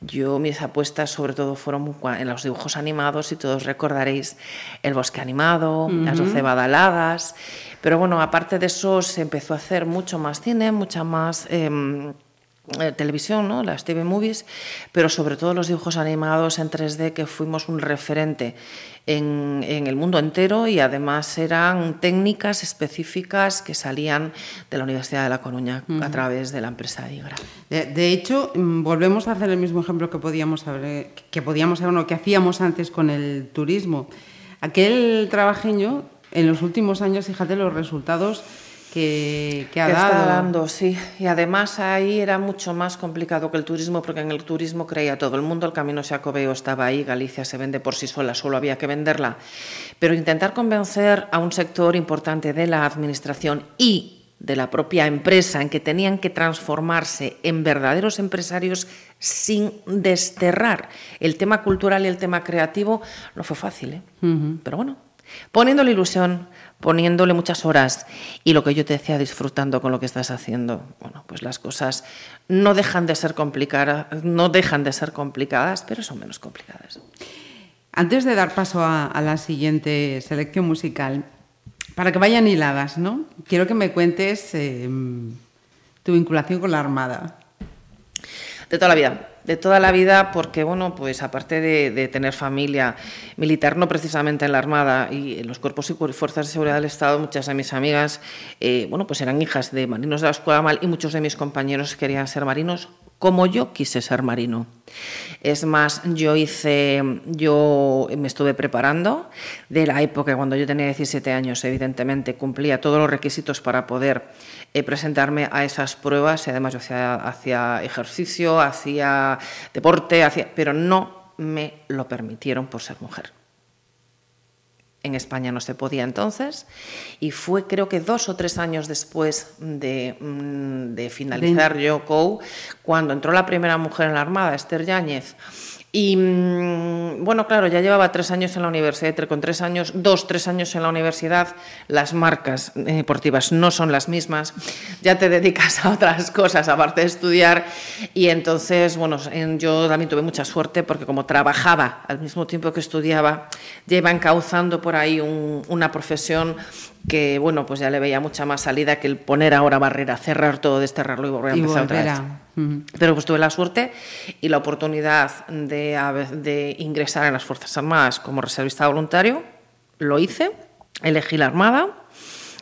Yo mis apuestas sobre todo fueron en los dibujos animados y todos recordaréis El bosque animado, Las doce badaladas. Pero bueno, aparte de eso se empezó a hacer mucho más cine, mucha más... em, eh, televisión, ¿no? las TV movies, pero sobre todo los dibujos animados en 3D que fuimos un referente en, en el mundo entero y además eran técnicas específicas que salían de la Universidad de La Coruña a través de la empresa Digra. De, de hecho, mm, volvemos a hacer el mismo ejemplo que podíamos haber, que podíamos haber, no, que hacíamos antes con el turismo. Aquel trabajeño, en los últimos años, fíjate los resultados que, que ha que dado. está dando, sí. Y además ahí era mucho más complicado que el turismo, porque en el turismo creía todo el mundo, el camino Jacobeo estaba ahí, Galicia se vende por sí sola, solo había que venderla. Pero intentar convencer a un sector importante de la administración y de la propia empresa en que tenían que transformarse en verdaderos empresarios sin desterrar el tema cultural y el tema creativo no fue fácil, ¿eh? pero bueno, poniéndole ilusión, poniéndole muchas horas y lo que yo te decía, disfrutando con lo que estás haciendo, bueno, pues las cosas no dejan de ser complicadas, no dejan de ser complicadas, pero son menos complicadas. Antes de dar paso a, a la siguiente selección musical, para que vayan hiladas, ¿no? Quiero que me cuentes eh, tu vinculación con la Armada. De toda la vida, de toda la vida, porque bueno, pues aparte de, de tener familia militar, no precisamente en la Armada y en los cuerpos y fuerzas de seguridad del Estado, muchas de mis amigas, eh, bueno, pues eran hijas de marinos de la Escuela Mal y muchos de mis compañeros querían ser marinos, como yo quise ser marino. Es más, yo hice, yo me estuve preparando de la época cuando yo tenía 17 años, evidentemente cumplía todos los requisitos para poder eh, presentarme a esas pruebas y además yo hacía, hacía ejercicio, hacía deporte, hacía, pero no me lo permitieron por ser mujer. En España no se podía entonces y fue creo que dos o tres años después de, mm, de finalizar yo COU cuando entró la primera mujer en la Armada, Esther Yáñez. Y mm, bueno, claro, ya llevaba tres años en la universidad, con tres años, dos, tres años en la universidad, las marcas deportivas no son las mismas, ya te dedicas a otras cosas aparte de estudiar. Y entonces, bueno, en- yo también tuve mucha suerte porque como trabajaba al mismo tiempo que estudiaba, iba encauzando por ahí un- una profesión que, bueno, pues ya le veía mucha más salida que el poner ahora barrera, cerrar todo, desterrarlo y volver a empezar otra vez. Pero pues tuve la suerte y la oportunidad de, de ingresar en las Fuerzas Armadas como reservista voluntario. Lo hice, elegí la Armada,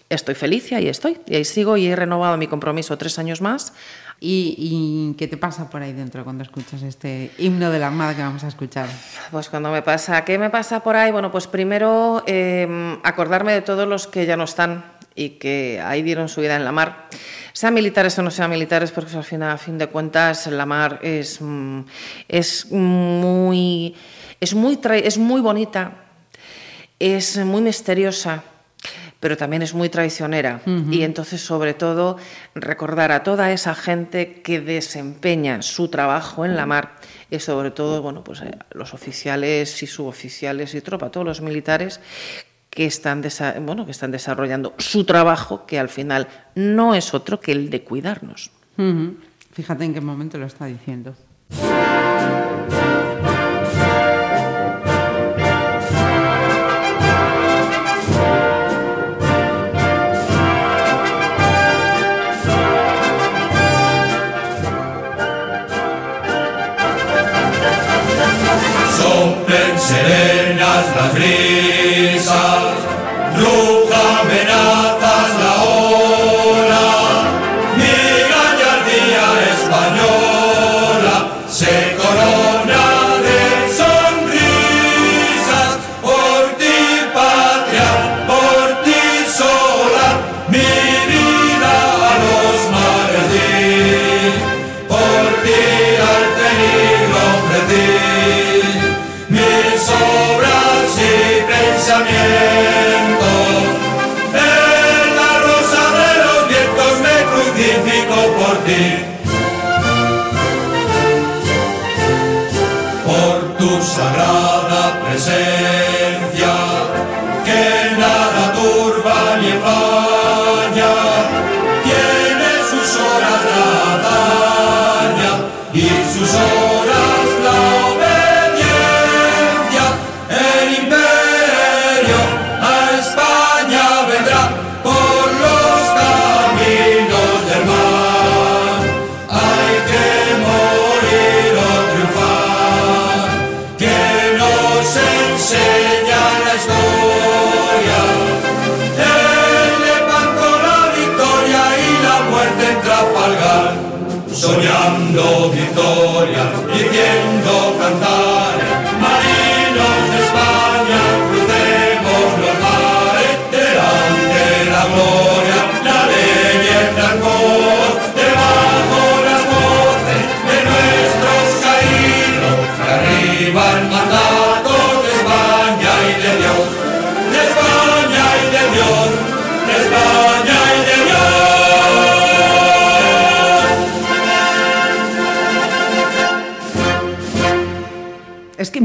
estoy feliz y ahí estoy. Y ahí sigo y he renovado mi compromiso tres años más. ¿Y, y qué te pasa por ahí dentro cuando escuchas este himno de la Armada que vamos a escuchar? Pues cuando me pasa, ¿qué me pasa por ahí? Bueno, pues primero eh, acordarme de todos los que ya no están y que ahí dieron su vida en la mar. Sean militares o no sean militares, porque al final, a fin de cuentas, la mar es, mm, es muy, es muy, es muy bonita, es muy misteriosa, pero también es muy traicionera. Y entonces, sobre todo, recordar a toda esa gente que desempeña su trabajo en la mar y sobre todo, bueno, pues eh, los oficiales y suboficiales y tropa, todos los militares que están, bueno, que están desarrollando su trabajo, que al final no es otro que el de cuidarnos. Fíjate en qué momento lo está diciendo. Serenas las brisas,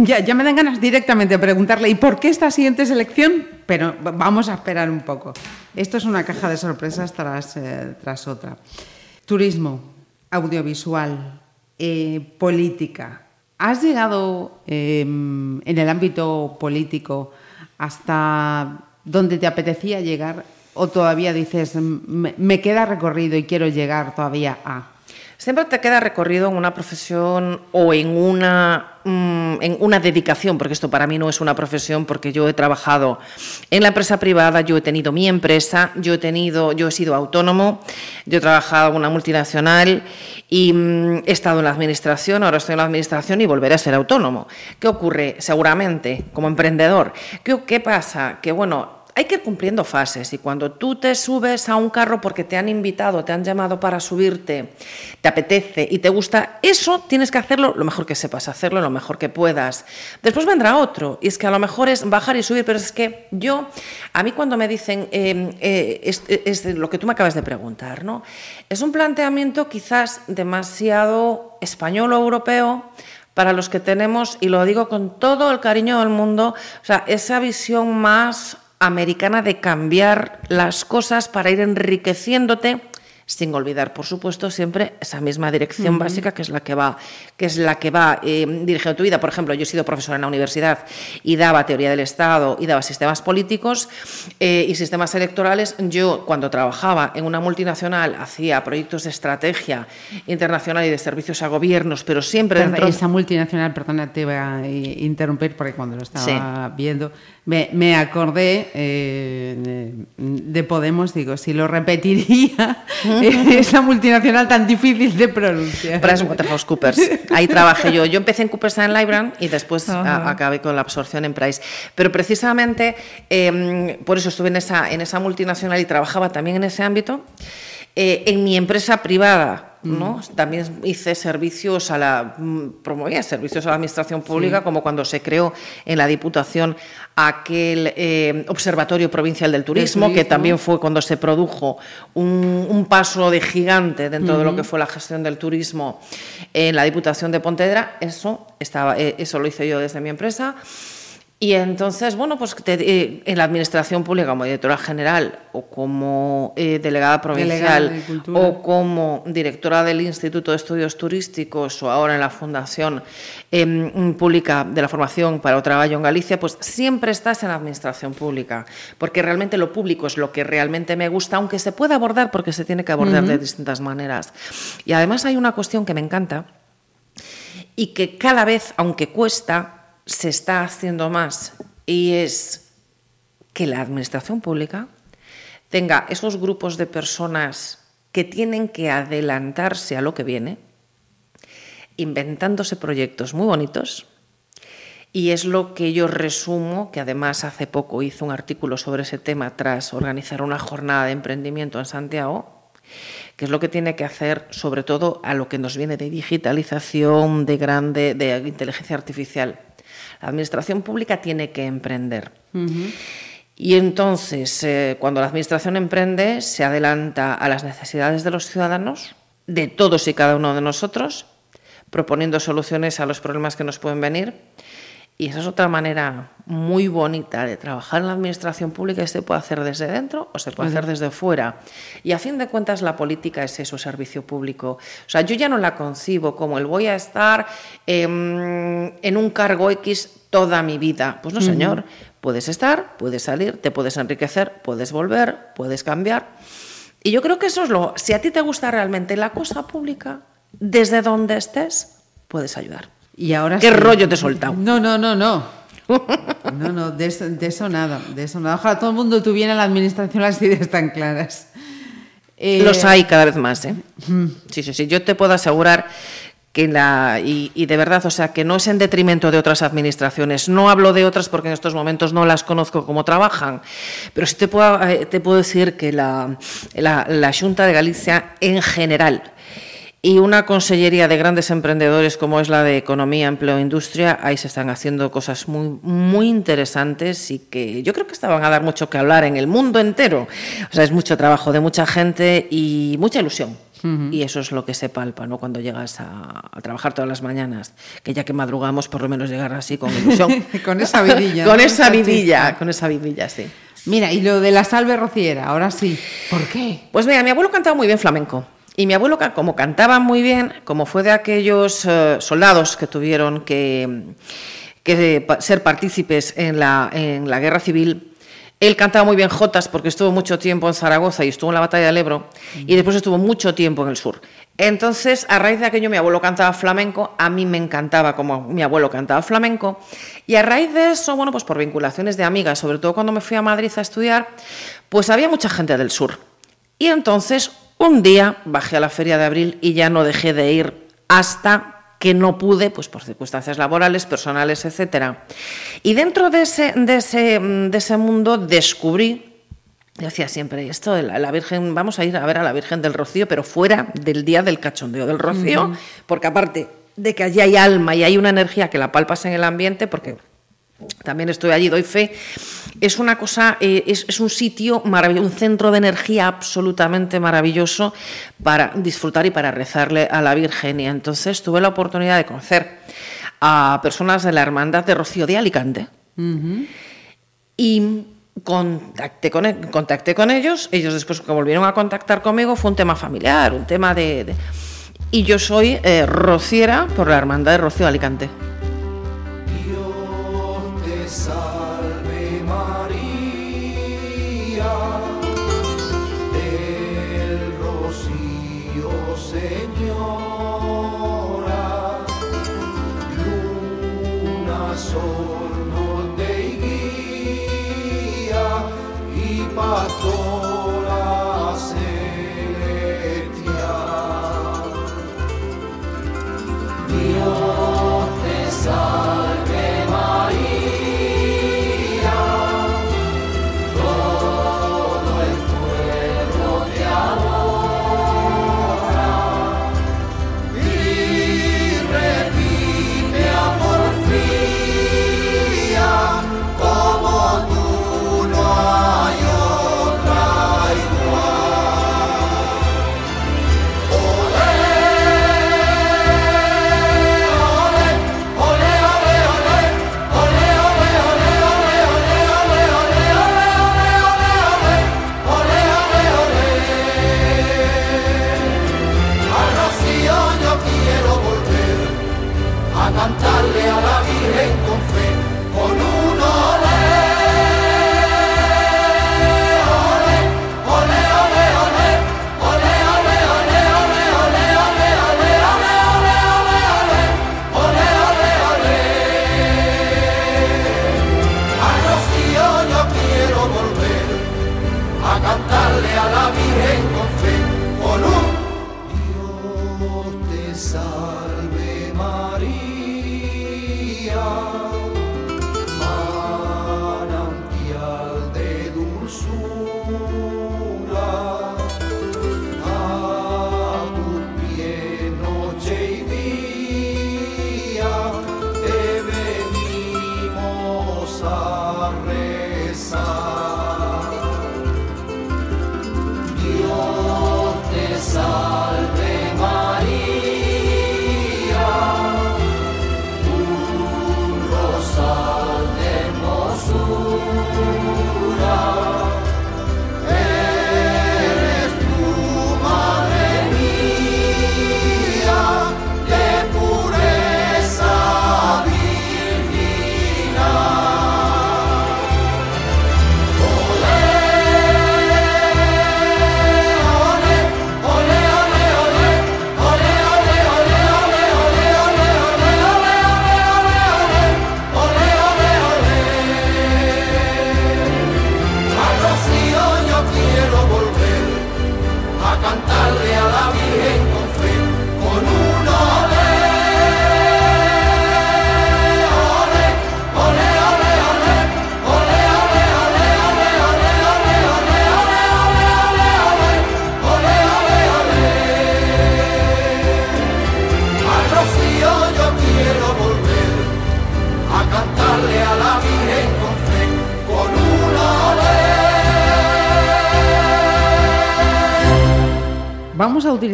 ya, me dan ganas directamente de preguntarle, ¿y por qué esta siguiente selección? Pero vamos a esperar un poco. Esto es una caja de sorpresas tras, eh, otra. Turismo, audiovisual, eh, política. ¿Has llegado eh, en el ámbito político hasta donde te apetecía llegar? ¿O todavía dices, me queda recorrido y quiero llegar todavía a... Siempre te queda recorrido en una profesión o en una, mm, en una dedicación, porque esto para mí no es una profesión, porque yo he trabajado en la empresa privada, yo he tenido mi empresa, yo he, tenido, yo he sido autónomo, yo he trabajado en una multinacional y mm, he estado en la administración, ahora estoy en la administración y volveré a ser autónomo. ¿Qué ocurre? Seguramente, como emprendedor, ¿qué, qué pasa? Que bueno, hay que ir cumpliendo fases y cuando tú te subes a un carro porque te han invitado, te han llamado para subirte, te apetece y te gusta, eso tienes que hacerlo lo mejor que sepas hacerlo, lo mejor que puedas. Después vendrá otro y es que a lo mejor es bajar y subir, pero es que yo, a mí cuando me dicen, eh, eh, es, lo que tú me acabas de preguntar, ¿no? Es un planteamiento quizás demasiado español o europeo para los que tenemos, y lo digo con todo el cariño del mundo, o sea, esa visión más americana de cambiar las cosas para ir enriqueciéndote sin olvidar, por supuesto, siempre esa misma dirección básica que es la que va, que es la que va eh, dirigiendo tu vida. Por ejemplo, yo he sido profesora en la universidad y daba teoría del Estado y daba sistemas políticos eh, y sistemas electorales. Yo, cuando trabajaba en una multinacional, hacía proyectos de estrategia internacional y de servicios a gobiernos, pero siempre dentro... Esa multinacional, perdona, te voy a interrumpir porque cuando lo estaba viendo me, me acordé eh, de Podemos, digo, si lo repetiría, [LAUGHS] [LAUGHS] esa multinacional tan difícil de pronunciar. PricewaterhouseCoopers. Ahí trabajé yo. Yo empecé en Coopers and Lybrand y después a- acabé con la absorción en Price. Pero precisamente eh, por eso estuve en esa, en esa multinacional y trabajaba también en ese ámbito. Eh, en mi empresa privada, ¿no? También hice servicios a la mm, promovía servicios a la administración pública, como cuando se creó en la Diputación aquel eh, Observatorio Provincial del Turismo, que también fue cuando se produjo un, un paso de gigante dentro de lo que fue la gestión del turismo en la Diputación de Pontevedra. Eso estaba, eh, eso lo hice yo desde mi empresa. Y entonces, bueno, pues te- eh, en la administración pública como directora general o como eh, delegada provincial Delegada de Cultura. o como directora del Instituto de Estudios Turísticos o ahora en la Fundación em, Pública de la Formación para o Trabajo en Galicia, pues siempre estás en la administración pública, porque realmente lo público es lo que realmente me gusta, aunque se pueda abordar porque se tiene que abordar de distintas maneras. Y además hay una cuestión que me encanta, y que cada vez, aunque cuesta, se está haciendo más y es que la administración pública tenga esos grupos de personas que tienen que adelantarse a lo que viene, inventándose proyectos muy bonitos. Y es lo que yo resumo, que además hace poco hice un artículo sobre ese tema tras organizar una jornada de emprendimiento en Santiago, que es lo que tiene que hacer sobre todo a lo que nos viene de digitalización, de grande, de inteligencia artificial. La administración pública tiene que emprender. Y entonces, eh, cuando la administración emprende, se adelanta a las necesidades de los ciudadanos, de todos y cada uno de nosotros, proponiendo soluciones a los problemas que nos pueden venir. Y esa es otra manera muy bonita de trabajar en la administración pública y se puede hacer desde dentro o se puede hacer desde fuera. Y a fin de cuentas la política es eso, servicio público. O sea, yo ya no la concibo como el voy a estar em, en un cargo X toda mi vida. Pues no, señor. Puedes estar, puedes salir, te puedes enriquecer, puedes volver, puedes cambiar. Y yo creo que eso es lo... Si a ti te gusta realmente la cosa pública, desde donde estés, puedes ayudar. Y ahora ¿Qué sí. rollo te he soltado? No, no, no, no. No, no, de eso, de eso nada, de eso nada. Ojalá todo el mundo tuviera en la administración las ideas tan claras. Eh, Los hay cada vez más, ¿eh? Sí, sí, sí. Yo te puedo asegurar que la y, y de verdad, o sea, que no es en detrimento de otras administraciones. No hablo de otras porque en estos momentos no las conozco cómo trabajan, pero sí te puedo, eh, te puedo decir que la, la, la Junta de Galicia en general y una consellería de grandes emprendedores como es la de Economía, Empleo e Industria, ahí se están haciendo cosas muy, muy interesantes y que yo creo que estaban a dar mucho que hablar en el mundo entero. O sea, es mucho trabajo de mucha gente y mucha ilusión. Y eso es lo que se palpa, ¿no? Cuando llegas a, a trabajar todas las mañanas, que ya que madrugamos, por lo menos llegar así con ilusión. [LAUGHS] Con esa vidilla, [LAUGHS] con ¿no? esa vidilla, con esa vidilla, sí. Mira, y lo de la salve rociera, ahora sí. ¿Por qué? Pues mira, mi abuelo cantaba muy bien flamenco. Y mi abuelo, como cantaba muy bien, como fue de aquellos eh, soldados que tuvieron que, que pa- ser partícipes en la, en la guerra civil, él cantaba muy bien jotas porque estuvo mucho tiempo en Zaragoza y estuvo en la batalla del Ebro y después estuvo mucho tiempo en el sur. Entonces, a raíz de aquello, mi abuelo cantaba flamenco, a mí me encantaba como mi abuelo cantaba flamenco, y a raíz de eso, bueno, pues por vinculaciones de amigas, sobre todo cuando me fui a Madrid a estudiar, pues había mucha gente del sur. Y entonces, un día bajé a la feria de abril y ya no dejé de ir hasta que no pude, pues por circunstancias laborales, personales, etcétera. Y dentro de ese, de ese, mm, de ese mundo descubrí, yo decía siempre, esto de la, la Virgen, vamos a ir a ver a la Virgen del Rocío, pero fuera del día del cachondeo del Rocío, porque aparte de que allí hay alma y hay una energía que la palpas en el ambiente, porque también estoy allí, doy fe. Es una cosa, eh, es, es un sitio maravilloso, un centro de energía absolutamente maravilloso para disfrutar y para rezarle a la Virgen. Y entonces tuve la oportunidad de conocer a personas de la Hermandad de Rocío de Alicante. Y contacté con, e- contacté con ellos, ellos después que volvieron a contactar conmigo, fue un tema familiar, un tema de... de- y yo soy eh, rociera por la Hermandad de Rocío de Alicante.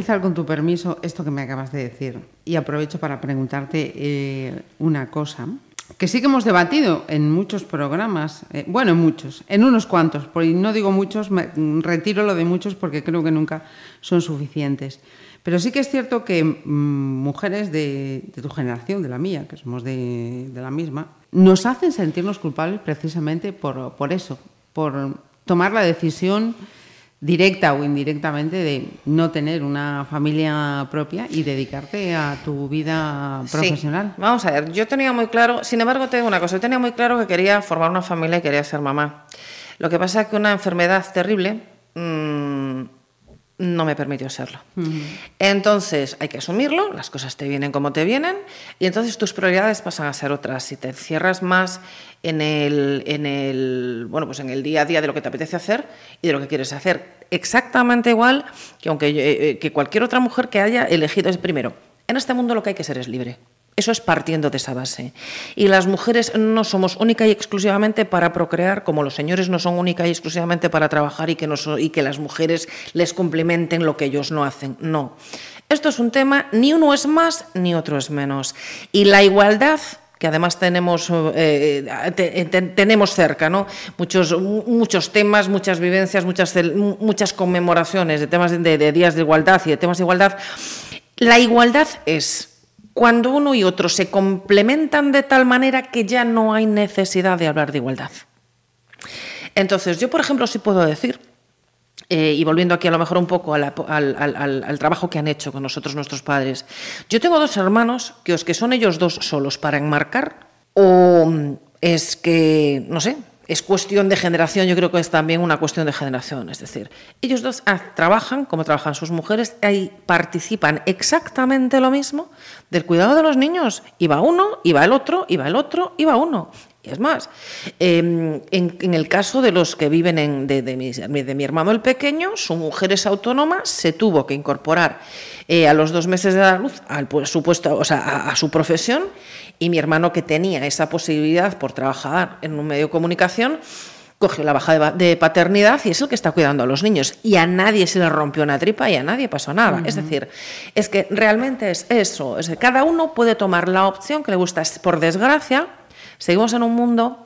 Con tu permiso esto que me acabas de decir y aprovecho para preguntarte eh, una cosa que sí que hemos debatido en muchos programas, eh, bueno, en muchos, en unos cuantos, porque no digo muchos, me, mm, retiro lo de muchos porque creo que nunca son suficientes. Pero sí que es cierto que mm, mujeres de, de tu generación, de la mía, que somos de, de la misma, nos hacen sentirnos culpables precisamente por, por eso, por tomar la decisión directa o indirectamente de no tener una familia propia y dedicarte a tu vida profesional. Sí, vamos a ver, yo tenía muy claro, sin embargo, te digo una cosa, yo tenía muy claro que quería formar una familia y quería ser mamá. Lo que pasa es que una enfermedad terrible mm, no me permitió serlo. Entonces hay que asumirlo, las cosas te vienen como te vienen y entonces tus prioridades pasan a ser otras. Si te encierras más en el, en el, bueno, pues en el día a día de lo que te apetece hacer y de lo que quieres hacer, exactamente igual que aunque eh, que cualquier otra mujer que haya elegido es primero. En este mundo lo que hay que ser es libre. Eso es partiendo de esa base. Y las mujeres no somos única y exclusivamente para procrear, como los señores no son única y exclusivamente para trabajar y que, las mujeres les complementen lo que ellos no hacen. No. Esto es un tema, ni uno es más ni otro es menos. Y la igualdad que además tenemos, eh, te- te- tenemos cerca, ¿no? Muchos, muchos temas, muchas vivencias, muchas, muchas conmemoraciones de temas de días de igualdad y de temas de igualdad. La igualdad es cuando uno y otro se complementan de tal manera que ya no hay necesidad de hablar de igualdad. Entonces, yo, por ejemplo, sí puedo decir, eh, y volviendo aquí a lo mejor un poco al, trabajo que han hecho con nosotros nuestros padres, yo tengo dos hermanos que os que son ellos dos solos para enmarcar, o es que, no sé, es cuestión de generación, yo creo que es también una cuestión de generación, es decir, ellos dos trabajan como trabajan sus mujeres y participan exactamente lo mismo del cuidado de los niños, y va uno, y va el otro, y va el otro, y va uno. Y es más, eh, en, en el caso de los que viven en, de, de mi, de mi hermano el pequeño, su mujer es autónoma, se tuvo que incorporar eh, a los dos meses de dar luz al pu- su puesto, o sea, a, a su profesión, y mi hermano que tenía esa posibilidad por trabajar en un medio de comunicación, cogió la baja de, ba- de paternidad y es el que está cuidando a los niños. Y a nadie se le rompió una tripa y a nadie pasó nada. Es decir, es que realmente es eso. Es que cada uno puede tomar la opción que le gusta. Por desgracia, seguimos en un mundo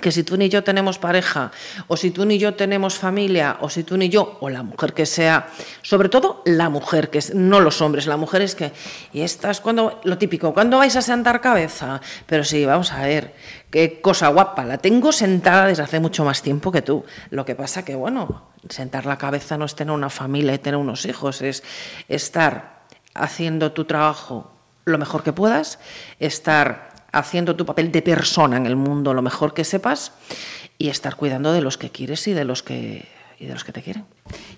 que si tú ni yo tenemos pareja, o si tú ni yo tenemos familia, o si tú ni yo, o la mujer que sea, sobre todo la mujer, que es, no los hombres, la mujer es que, y estás cuando, lo típico, ¿cuándo vais a sentar cabeza? Pero sí, vamos a ver, qué cosa guapa, la tengo sentada desde hace mucho más tiempo que tú. Lo que pasa que, bueno, sentar la cabeza no es tener una familia y tener unos hijos, es estar haciendo tu trabajo lo mejor que puedas, estar haciendo tu papel de persona en el mundo lo mejor que sepas y estar cuidando de los que quieres y de los que y de los que te quieren.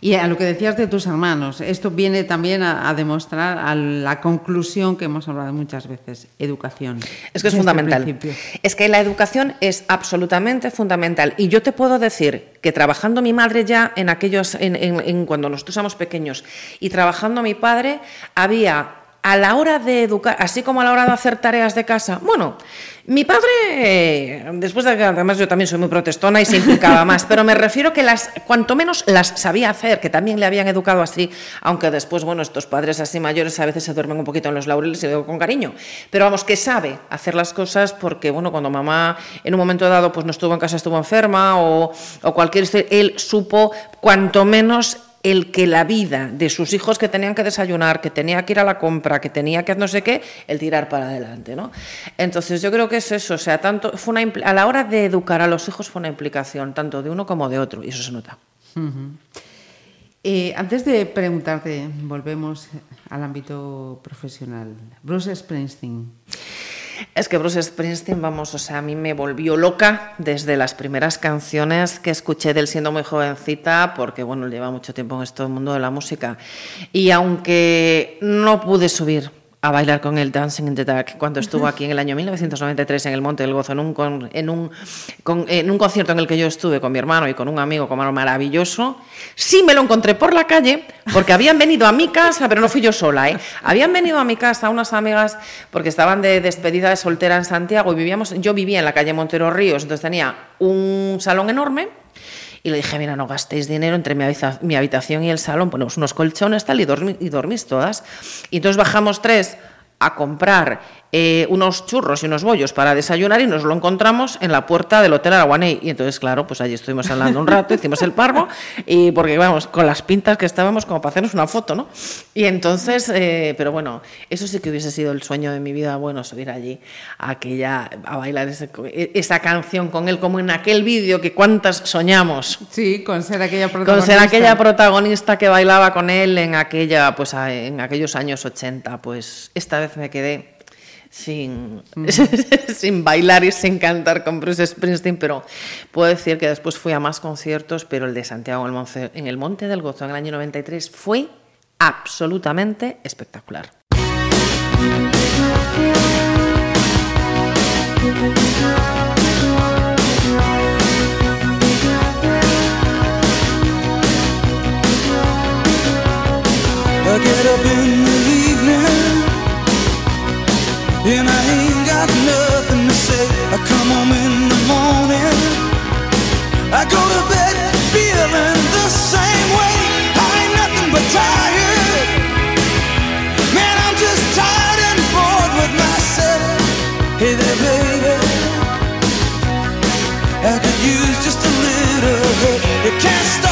Y a lo que decías de tus hermanos, esto viene también a, a demostrar a la conclusión que hemos hablado muchas veces, educación. Es que es fundamental. principio. Es que la educación es absolutamente fundamental. Y yo te puedo decir que trabajando mi madre ya en aquellos, en, en- en cuando nosotros éramos pequeños, y trabajando mi padre, había a la hora de educar, así como a la hora de hacer tareas de casa. Bueno, mi padre, después de que además yo también soy muy protestona y se implicaba [LAUGHS] más, pero me refiero que las, cuanto menos las sabía hacer, que también le habían educado así, aunque después, bueno, estos padres así mayores a veces se duermen un poquito en los laureles y lo digo con cariño, pero vamos, que sabe hacer las cosas porque, bueno, cuando mamá en un momento dado pues no estuvo en casa, estuvo enferma o, o cualquier, historia, él supo cuanto menos el que la vida de sus hijos que tenían que desayunar, que tenía que ir a la compra, que tenía que no sé qué, el tirar para adelante, ¿no? Entonces yo creo que es eso, o sea, tanto fue una a la hora de educar a los hijos fue una implicación tanto de uno como de otro y eso se nota. Eh, antes de preguntarte, volvemos al ámbito profesional. Bruce Springsteen. Es que Bruce Springsteen, vamos, o sea, a mí me volvió loca desde las primeras canciones que escuché de él siendo muy jovencita, porque, bueno, lleva mucho tiempo en este mundo de la música. Y aunque no pude subir a bailar con él Dancing in the Dark cuando estuvo aquí en el año 1993 en el Monte del Gozo, en un, con- en un, en un concierto en el que yo estuve con mi hermano y con un amigo como maravilloso, sí me lo encontré por la calle, porque habían venido a mi casa, pero no fui yo sola, ¿eh? habían venido a mi casa unas amigas porque estaban de despedida de soltera en Santiago y vivíamos, yo vivía en la calle Montero Ríos, entonces tenía un salón enorme y le dije, mira, no gastéis dinero entre mi, habita- mi habitación y el salón, ponemos unos colchones tal y, dormi- y dormís todas. Y entonces bajamos tres a comprar eh, unos churros y unos bollos para desayunar y nos lo encontramos en la puerta del Hotel Araguaney. Y entonces, claro, pues allí estuvimos hablando un rato, hicimos el parvo, y porque vamos, con las pintas que estábamos como para hacernos una foto, ¿no? Y entonces, eh, pero bueno, eso sí que hubiese sido el sueño de mi vida, bueno, subir allí a aquella, a bailar ese- esa canción con él, como en aquel vídeo que cuántas soñamos. Sí, con ser aquella Con protagonista. ser aquella protagonista que bailaba con él en aquella, pues en aquellos años 80, pues esta vez me quedé sin, [LAUGHS] sin bailar y sin cantar con Bruce Springsteen, pero puedo decir que después fui a más conciertos, pero el de Santiago en el Monte, en el Monte del Gozo en el año 93 fue absolutamente espectacular. I get up in and I ain't got nothing to say. I come home in the morning. I go to bed feeling the same way. I ain't nothing but tired. Man, I'm just tired and bored with myself. Hey there, baby. I could use just a little help. You can't start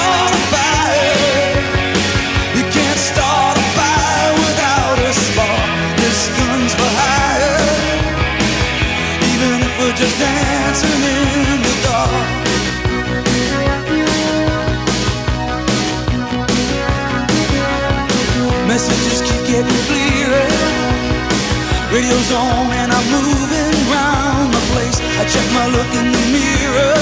Radio's on and I'm the place. I check my look in the mirror.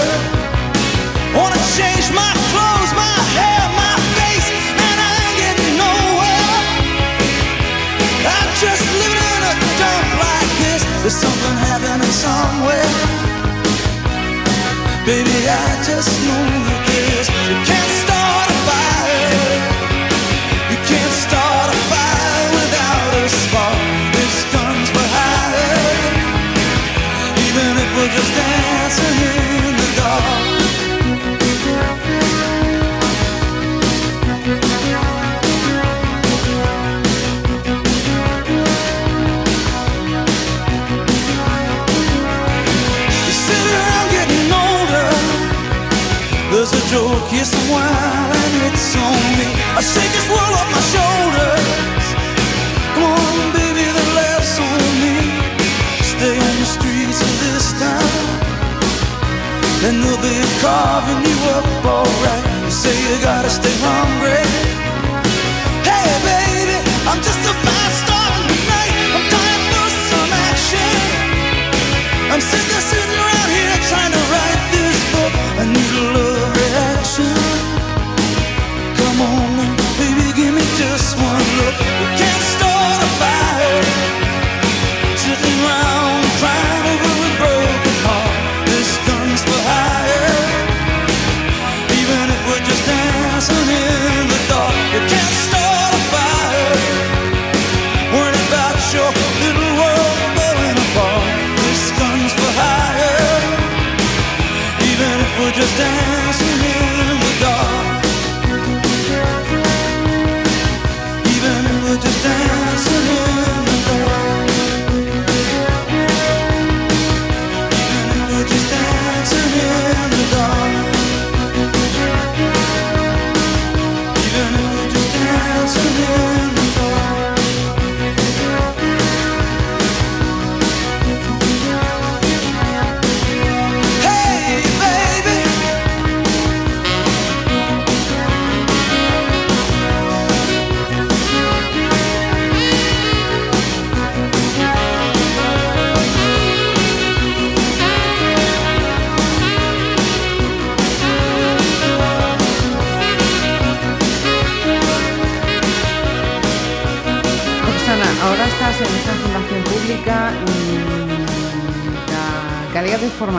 Wanna change my clothes, my hair, my face, and I ain't getting nowhere. I'm just living in a dump like this. There's something happening somewhere. Baby, I just know that this. You can't I shake this world off my shoulders. Come on, baby, the laughs on me. Stay on the streets of this town. And they'll be carving you up alright. You say you gotta stay hungry. Hey, baby, I'm just a. I'm dying for some action. I'm sick of sitting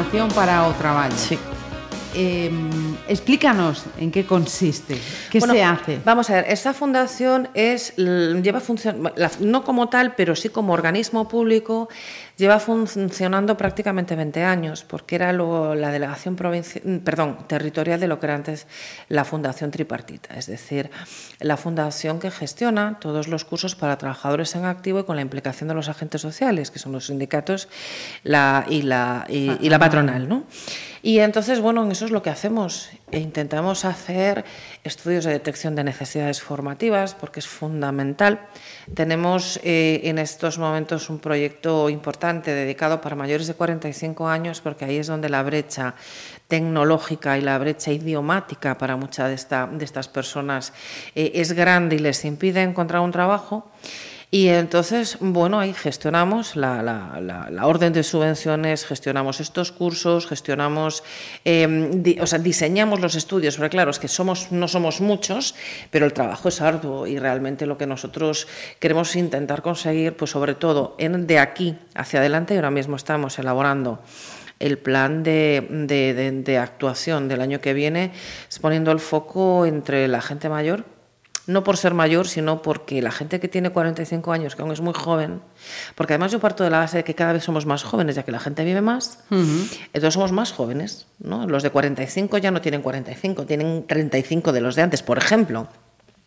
formación para o traballo. Sí. Eh, explícanos en qué consiste, qué Bueno, se hace. Vamos a ver, esta fundación es, lleva la- no como tal, pero sí como organismo público, lleva funcionando prácticamente 20 años, porque era lo- la delegación perdón, territorial de lo que era antes la fundación tripartita, es decir, la fundación que gestiona todos los cursos para trabajadores en activo y con la implicación de los agentes sociales, que son los sindicatos y, la, patronal, ¿no? Y entonces, bueno, eso es lo que hacemos. E intentamos hacer estudios de detección de necesidades formativas, porque es fundamental. Tenemos eh, en estos momentos un proyecto importante dedicado para mayores de 45 años, porque ahí es donde la brecha tecnológica y la brecha idiomática para muchas de, esta- de estas personas eh, es grande y les impide encontrar un trabajo. Y entonces, bueno, ahí gestionamos la, la- la- la orden de subvenciones, gestionamos estos cursos, gestionamos, di- o sea, diseñamos los estudios, porque claro, es que somos, no somos muchos, pero el trabajo es arduo y realmente lo que nosotros queremos intentar conseguir, pues sobre todo en, de aquí hacia adelante, y ahora mismo estamos elaborando el plan de, de- de- de actuación del año que viene, es poniendo el foco entre la gente mayor, no por ser mayor, sino porque la gente que tiene 45 años, que aún es muy joven, porque además yo parto de la base de que cada vez somos más jóvenes, ya que la gente vive más, entonces somos más jóvenes, ¿no? Los de 45 ya no tienen 45, tienen 35 de los de antes, por ejemplo.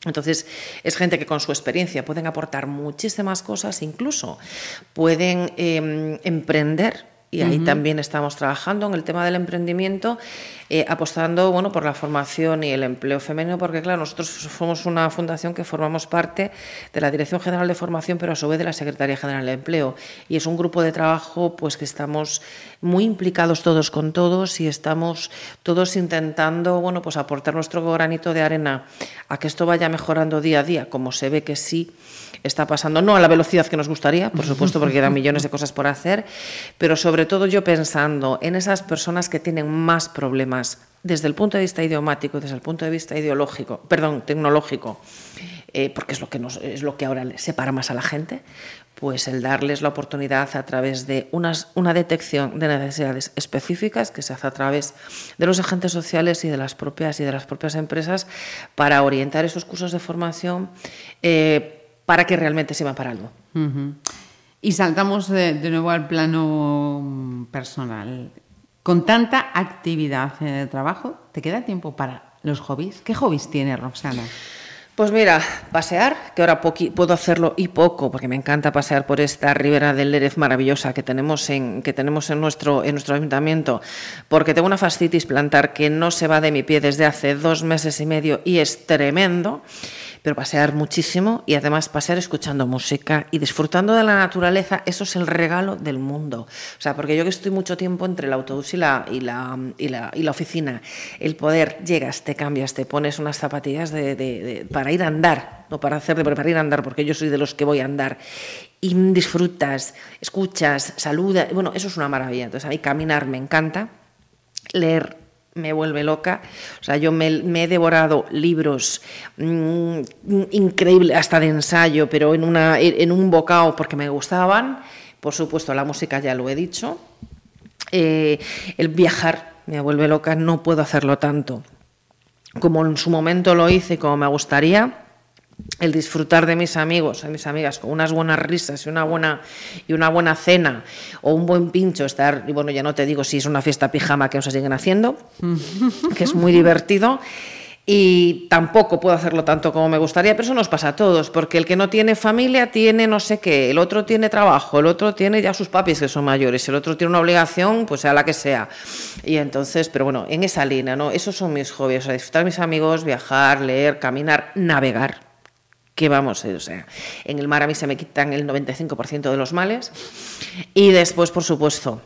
Entonces, es gente que con su experiencia pueden aportar muchísimas cosas, incluso pueden eh, emprender y ahí también estamos trabajando en el tema del emprendimiento, eh, apostando bueno, por la formación y el empleo femenino, porque claro, nosotros somos una fundación que formamos parte de la Dirección General de Formación, pero a su vez de la Secretaría General de Empleo. Y es un grupo de trabajo pues, que estamos muy implicados todos con todos y estamos todos intentando bueno, pues, aportar nuestro granito de arena a que esto vaya mejorando día a día, como se ve que sí está pasando, no a la velocidad que nos gustaría, por supuesto, porque quedan millones de cosas por hacer, pero sobre todo yo pensando en esas personas que tienen más problemas desde el punto de vista idiomático, desde el punto de vista ideológico, perdón, tecnológico, eh, porque es lo que nos, es lo que ahora separa más a la gente, pues el darles la oportunidad a través de unas, una detección de necesidades específicas que se hace a través de los agentes sociales y de las propias y de las propias empresas para orientar esos cursos de formación eh, para que realmente sirvan para algo. Y saltamos de, de nuevo al plano personal. Con tanta actividad en el trabajo, ¿te queda tiempo para los hobbies? ¿Qué hobbies tiene Roxana? Pues mira, pasear, que ahora puedo hacerlo y poco, porque me encanta pasear por esta ribera del Lérez maravillosa que tenemos en, que tenemos en, nuestro, en nuestro ayuntamiento, porque tengo una fascitis plantar que no se va de mi pie desde hace dos meses y medio y es tremendo, pero pasear muchísimo y además pasear escuchando música y disfrutando de la naturaleza, eso es el regalo del mundo. O sea, porque yo que estoy mucho tiempo entre el autobús y la, y la, y la, y la oficina, el poder, llegas, te cambias, te pones unas zapatillas de, de- de- para ir a andar, no para hacer, pero para ir a andar, porque yo soy de los que voy a andar. Y disfrutas, escuchas, saludas, bueno, eso es una maravilla. Entonces a mí caminar me encanta, leer me vuelve loca. O sea, yo me, he devorado libros mm, increíbles, hasta de ensayo, pero en, una, en un bocado porque me gustaban. Por supuesto, la música ya lo he dicho. Eh, el viajar me vuelve loca, no puedo hacerlo tanto como en su momento lo hice como me gustaría. El disfrutar de mis amigos, de mis amigas, con unas buenas risas y una buena, y una buena cena o un buen pincho, estar, y bueno, ya no te digo si es una fiesta pijama que nos siguen haciendo, [LAUGHS] que es muy divertido. Y tampoco puedo hacerlo tanto como me gustaría, pero eso nos pasa a todos, porque el que no tiene familia tiene no sé qué, el otro tiene trabajo, el otro tiene ya sus papis que son mayores, el otro tiene una obligación, pues sea la que sea. Y entonces, pero bueno, en esa línea, ¿no? Esos son mis hobbies, o sea, disfrutar mis amigos, viajar, leer, caminar, navegar. Que vamos, eh, o sea, en el mar a mí se me quitan el 95% de los males. Y después, por supuesto,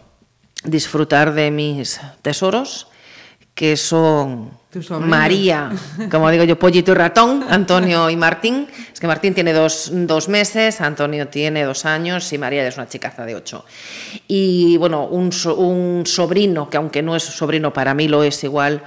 disfrutar de mis tesoros, que son. María, como digo yo, pollito y ratón, Antonio y Martín. Es que Martín tiene dos, dos meses, Antonio tiene dos años y María es una chicaza de ocho. Y bueno, un, un sobrino, que aunque no es sobrino, para mí lo es igual,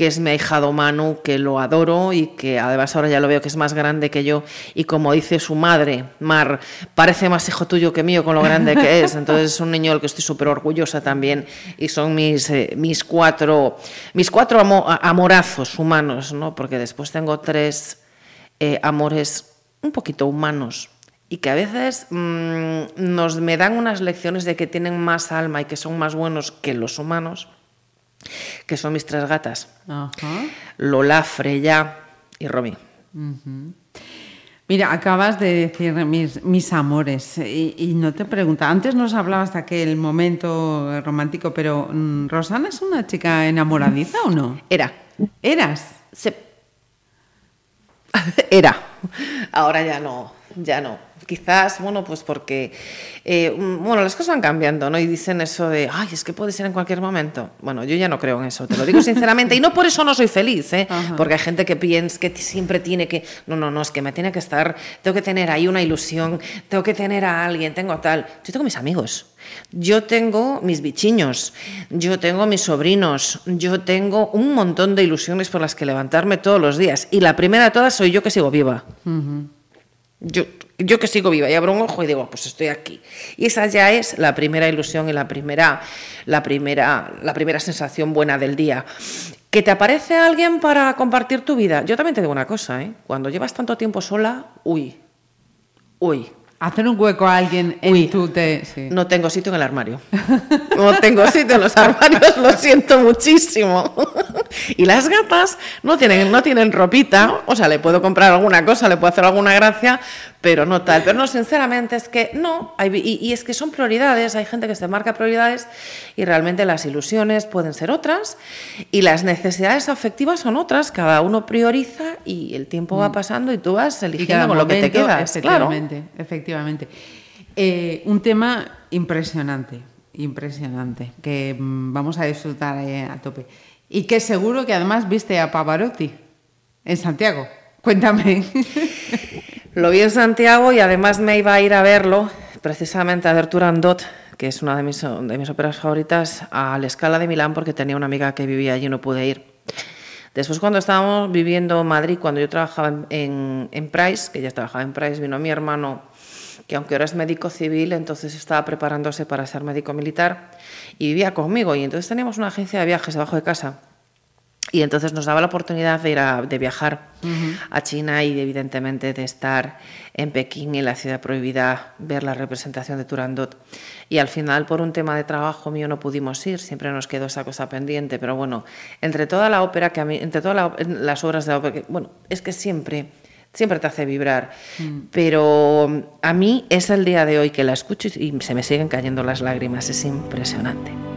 que es mi ahijado Manu, que lo adoro y que además ahora ya lo veo que es más grande que yo. Y como dice su madre, Mar, parece más hijo tuyo que mío con lo grande que es. Entonces es un niño del que estoy súper orgullosa también. Y son mis, eh, mis cuatro, mis cuatro amorazos humanos, ¿no? Porque después tengo tres eh, amores un poquito humanos y que a veces mm, nos me dan unas lecciones de que tienen más alma y que son más buenos que los humanos, que son mis tres gatas, Ajá. Lola, Freya y Romy. Mira, acabas de decir mis, mis amores y, y no te pregunta. Antes nos hablabas de aquel momento romántico, pero mm, ¿Rosana es una chica enamoradiza o no? Era, ¿Eras? se- [LAUGHS] era, ahora ya no, ya no. Quizás, bueno, pues porque, eh, mm, bueno, las cosas van cambiando, ¿no? Y dicen eso de, ay, es que puede ser en cualquier momento. Bueno, yo ya no creo en eso, te lo digo [LAUGHS] sinceramente, y no por eso no soy feliz, ¿eh? Ajá. Porque hay gente que piensa que siempre tiene que, no, no, no, es que me tiene que estar, tengo que tener ahí una ilusión, tengo que tener a alguien, tengo tal. Yo tengo mis amigos, yo tengo mis bichiños, yo tengo mis sobrinos, yo tengo un montón de ilusiones por las que levantarme todos los días. Y la primera de todas soy yo que sigo viva. Yo, yo que sigo viva y abro un ojo y digo, pues estoy aquí. Y esa ya es la primera ilusión y la primera, la primera, la primera sensación buena del día. ¿Que te aparece alguien para compartir tu vida? Yo también te digo una cosa, ¿eh? Cuando llevas tanto tiempo sola, uy, uy, Hacer un hueco a alguien en Uy. tu te... sí. no tengo sitio en el armario. No tengo sitio en los [LAUGHS] armarios, lo siento muchísimo. Y las gatas no tienen, no tienen ropita, o sea, le puedo comprar alguna cosa, le puedo hacer alguna gracia, pero no tal. Pero no, sinceramente, es que no, hay- y, y es que son prioridades, hay gente que se marca prioridades y realmente las ilusiones pueden ser otras y las necesidades afectivas son otras, cada uno prioriza y el tiempo va pasando y tú vas eligiendo lo que te momento, quedas. Claro. Efectivamente, efectivamente. Eh, un tema impresionante, impresionante, que mm, vamos a disfrutar eh, a tope. Y que seguro que además viste a Pavarotti en Santiago. Cuéntame. Lo vi en Santiago y además me iba a ir a verlo, precisamente a ver que es una de mis, de mis óperas favoritas, a la Escala de Milán, porque tenía una amiga que vivía allí y no pude ir. Después, cuando estábamos viviendo en Madrid, cuando yo trabajaba en, en, en Price, que ya trabajaba en Price, vino mi hermano, que aunque ahora es médico civil, entonces estaba preparándose para ser médico militar y vivía conmigo. Y entonces teníamos una agencia de viajes debajo de casa. Y entonces nos daba la oportunidad de ir a, de viajar a China y evidentemente de estar en Pekín, en la ciudad prohibida, ver la representación de Turandot. Y al final, por un tema de trabajo mío, no pudimos ir, siempre nos quedó esa cosa pendiente. Pero bueno, entre toda la ópera que a mí, entre todas la- las obras de ópera, que, bueno, es que siempre, siempre te hace vibrar. Pero a mí es el día de hoy que la escucho y, y se me siguen cayendo las lágrimas, es impresionante.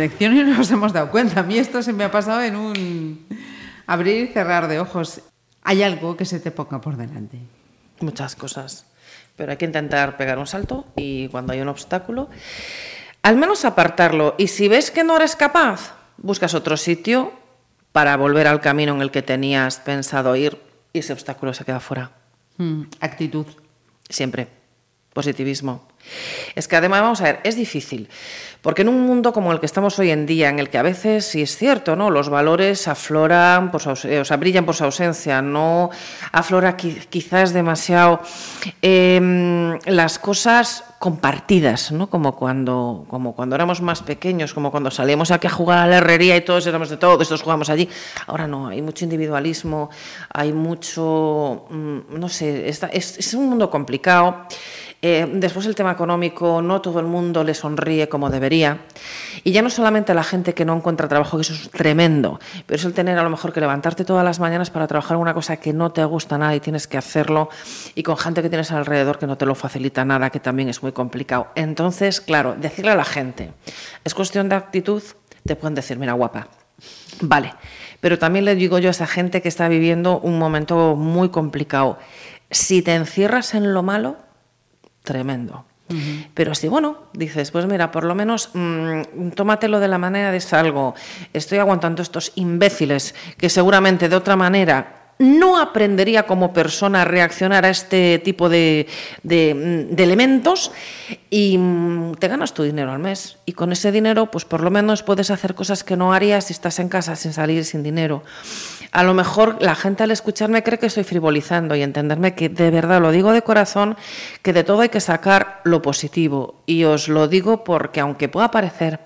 Y no nos hemos dado cuenta. A mí esto se me ha pasado en un abrir y cerrar de ojos. ¿Hay algo que se te ponga por delante? Muchas cosas. Pero hay que intentar pegar un salto y cuando hay un obstáculo, al menos apartarlo. Y si ves que no eres capaz, buscas otro sitio para volver al camino en el que tenías pensado ir y ese obstáculo se queda fuera. Mm, actitud. Siempre. Positivismo. Es que además, vamos a ver, es difícil, porque en un mundo como el que estamos hoy en día, en el que a veces, sí es cierto, ¿no? Los valores afloran, eh, o sea, brillan por su ausencia, no aflora qui- quizás demasiado em, las cosas compartidas, ¿no? Como cuando, como cuando éramos más pequeños, como cuando salíamos aquí a jugar a la herrería y todos éramos de todos, todos jugamos allí. Ahora no, hay mucho individualismo, hay mucho, mm, no sé, es, es un mundo complicado. Eh, después el tema económico, no todo el mundo le sonríe como debería. Y ya no solamente la gente que no encuentra trabajo, que eso es tremendo, pero es el tener a lo mejor que levantarte todas las mañanas para trabajar una cosa que no te gusta nada y tienes que hacerlo, y con gente que tienes alrededor que no te lo facilita nada, que también es muy complicado. Entonces, claro, decirle a la gente, es cuestión de actitud, te pueden decir, mira, guapa, Vale, pero también le digo yo a esa gente que está viviendo un momento muy complicado. Si te encierras en lo malo, tremendo. Pero si, bueno, dices, pues mira, por lo menos mm, tómatelo de la manera de salgo. Estoy aguantando estos imbéciles que seguramente de otra manera no aprendería como persona a reaccionar a este tipo de, de, elementos y mm, te ganas tu dinero al mes. Y con ese dinero, pues por lo menos puedes hacer cosas que no harías si estás en casa sin salir sin dinero. A lo mejor la gente al escucharme cree que estoy frivolizando y entenderme que de verdad lo digo de corazón, que de todo hay que sacar lo positivo. Y os lo digo porque aunque pueda parecer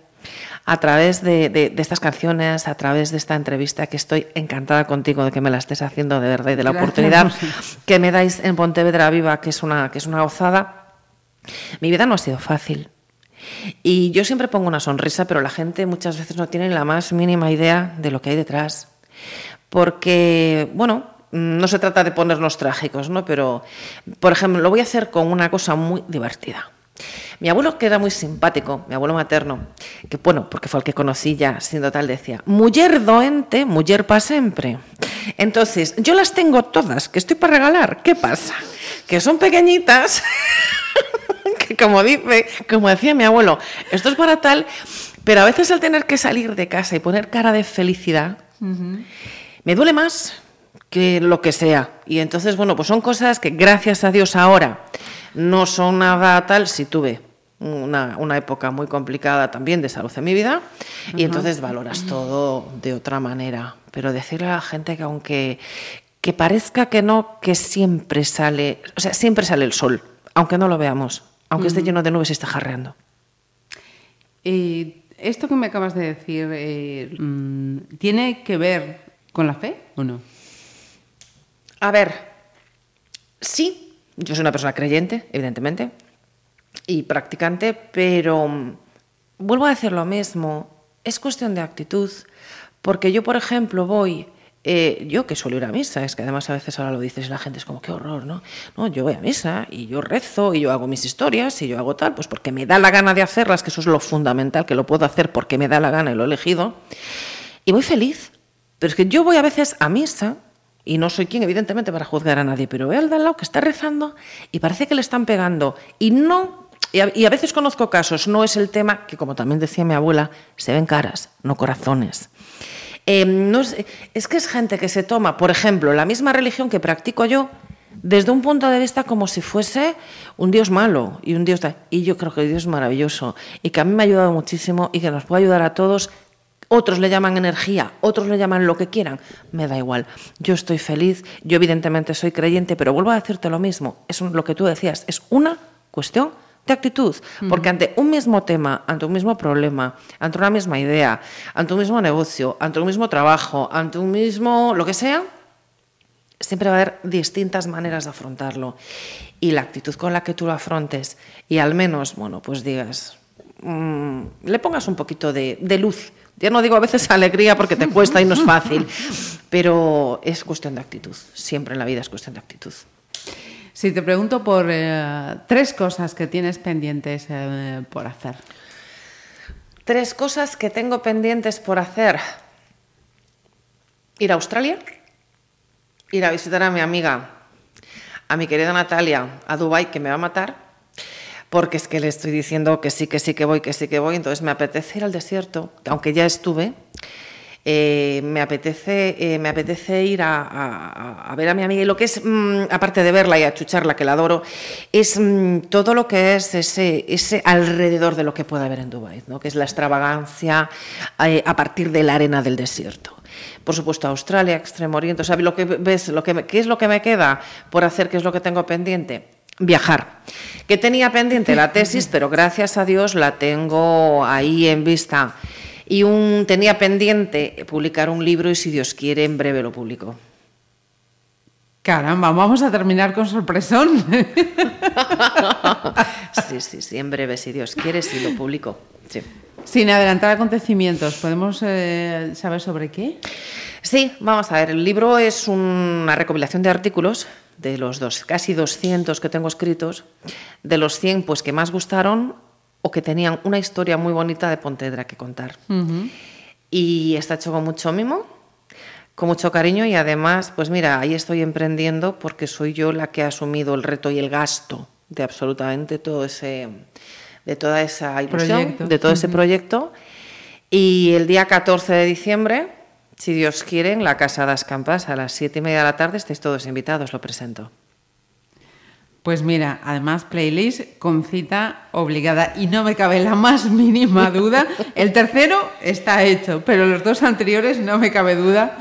a través de, de- de estas canciones, a través de esta entrevista, que estoy encantada contigo de que me la estés haciendo de verdad y de la Gracias, oportunidad [LAUGHS] que me dais en Pontevedra Viva, que es una, que es una gozada. Mi vida no ha sido fácil. Y yo siempre pongo una sonrisa, pero la gente muchas veces no tiene la más mínima idea de lo que hay detrás. Porque, bueno, no se trata de ponernos trágicos, ¿no? Pero, por ejemplo, lo voy a hacer con una cosa muy divertida. Mi abuelo, que era muy simpático, mi abuelo materno, que bueno, porque fue el que conocí ya siendo tal, decía, mujer doente, mujer para siempre. Entonces, yo las tengo todas, que estoy para regalar. ¿Qué pasa? Que son pequeñitas, [LAUGHS] que como dice, como decía mi abuelo, esto es para tal, pero a veces al tener que salir de casa y poner cara de felicidad, me duele más que lo que sea. Y entonces, bueno, pues son cosas que gracias a Dios ahora no son nada tal si tuve una, una época muy complicada también de salud en mi vida y entonces valoras todo de otra manera. Pero decirle a la gente que aunque que parezca que no, que siempre sale, o sea, siempre sale el sol, aunque no lo veamos, aunque esté lleno de nubes y esté jarreando. Y esto que me acabas de decir, eh, mm, ¿tiene que ver con la fe o no? A ver, sí, yo soy una persona creyente, evidentemente, y practicante, pero mm, vuelvo a decir lo mismo, es cuestión de actitud, porque yo, por ejemplo, voy, eh, yo que suelo ir a misa, es que además a veces ahora lo dices y la gente es como, qué horror, ¿no? No, yo voy a misa y yo rezo y yo hago mis historias y yo hago tal, pues porque me da la gana de hacerlas, que eso es lo fundamental, que lo puedo hacer porque me da la gana y lo he elegido, y voy feliz. Pero es que yo voy a veces a misa y no soy quien, evidentemente, para juzgar a nadie, pero veo al de al lado que está rezando y parece que le están pegando. Y no. Y a, veces conozco casos, no es el tema que, como también decía mi abuela, se ven caras, no corazones. Eh, no es, es que es gente que se toma, por ejemplo, la misma religión que practico yo, desde un punto de vista como si fuese un Dios malo y un Dios. Y yo creo que Dios es maravilloso y que a mí me ha ayudado muchísimo y que nos puede ayudar a todos. Otros le llaman energía, otros le llaman lo que quieran. Me da igual. Yo estoy feliz, yo evidentemente soy creyente, pero vuelvo a decirte lo mismo. Es lo que tú decías, es una cuestión de actitud. Porque ante un mismo tema, ante un mismo problema, ante una misma idea, ante un mismo negocio, ante un mismo trabajo, ante un mismo lo que sea, siempre va a haber distintas maneras de afrontarlo. Y la actitud con la que tú lo afrontes y al menos, bueno, pues digas, mm, le pongas un poquito de, de luz. Ya no digo a veces alegría porque te cuesta y no es fácil, pero es cuestión de actitud. Siempre en la vida es cuestión de actitud. Si te pregunto por eh, tres cosas que tienes pendientes eh, por hacer. Tres cosas que tengo pendientes por hacer. Ir a Australia, ir a visitar a mi amiga, a mi querida Natalia, a Dubai que me va a matar, porque es que le estoy diciendo que sí, que sí que voy, que sí que voy, entonces me apetece ir al desierto, aunque ya estuve. eh, me apetece eh, me apetece ir a, ver a mi amiga. Y lo que es mm, aparte de verla y achucharla que la adoro es mm, todo lo que es ese ese alrededor de lo que puede haber en Dubái ¿no? que es la extravagancia eh, a partir de la arena del desierto. Por supuesto Australia Extremo Oriente. Sea lo que ves lo que qué es lo que me queda por hacer qué es lo que tengo pendiente viajar que tenía pendiente la tesis pero gracias a Dios la tengo ahí en vista y un, tenía pendiente publicar un libro y si Dios quiere en breve lo publico. Caramba, vamos a terminar con sorpresón. [LAUGHS] Sí, sí, sí, en breve si Dios quiere sí lo publico. Sí. Sin adelantar acontecimientos, ¿podemos eh, saber sobre qué? Sí, vamos a ver, el libro es una recopilación de artículos de los dos, casi 200 que tengo escritos, de los 100 pues que más gustaron o que tenían una historia muy bonita de Pontevedra que contar. Y está hecho con mucho mimo, con mucho cariño y además, pues mira, ahí estoy emprendiendo porque soy yo la que ha asumido el reto y el gasto de absolutamente todo ese, de toda esa ilusión, Proyecto. de todo ese proyecto. Y el día 14 de diciembre, si Dios quiere, en la Casa das Campas, a las siete y media de la tarde, estáis todos invitados, lo presento. Pues mira, además playlist con cita obligada y no me cabe la más mínima duda. El tercero está hecho, pero los dos anteriores no me cabe duda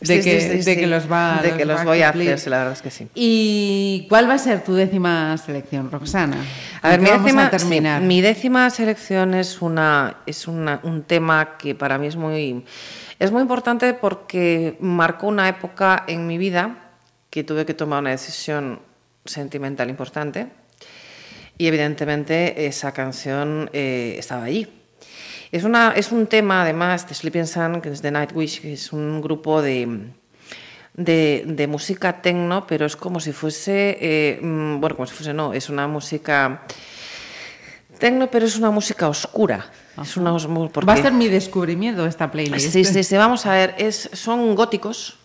de, Sí, que, sí, sí, de que los va De que los voy a hacer, la verdad es que sí. ¿Y cuál va a ser tu décima selección, Roxana? A ver, ¿Con mi décima, a terminar. mi décima selección es, una, es una- un tema que para mí es muy, es muy importante porque marcó una época en mi vida que tuve que tomar una decisión sentimental importante y evidentemente esa canción eh, estaba allí. Es, una, es un tema además de Sleeping Sun, que es de Nightwish, que es un grupo de, de, de música tecno, pero es como si fuese, eh, mm, bueno, como si fuese, no, es una música tecno, pero es una música oscura. Es una, os- mu- porque- Va a ser mi descubrimiento esta playlist. Sí, sí, sí, vamos a ver, es, son góticos,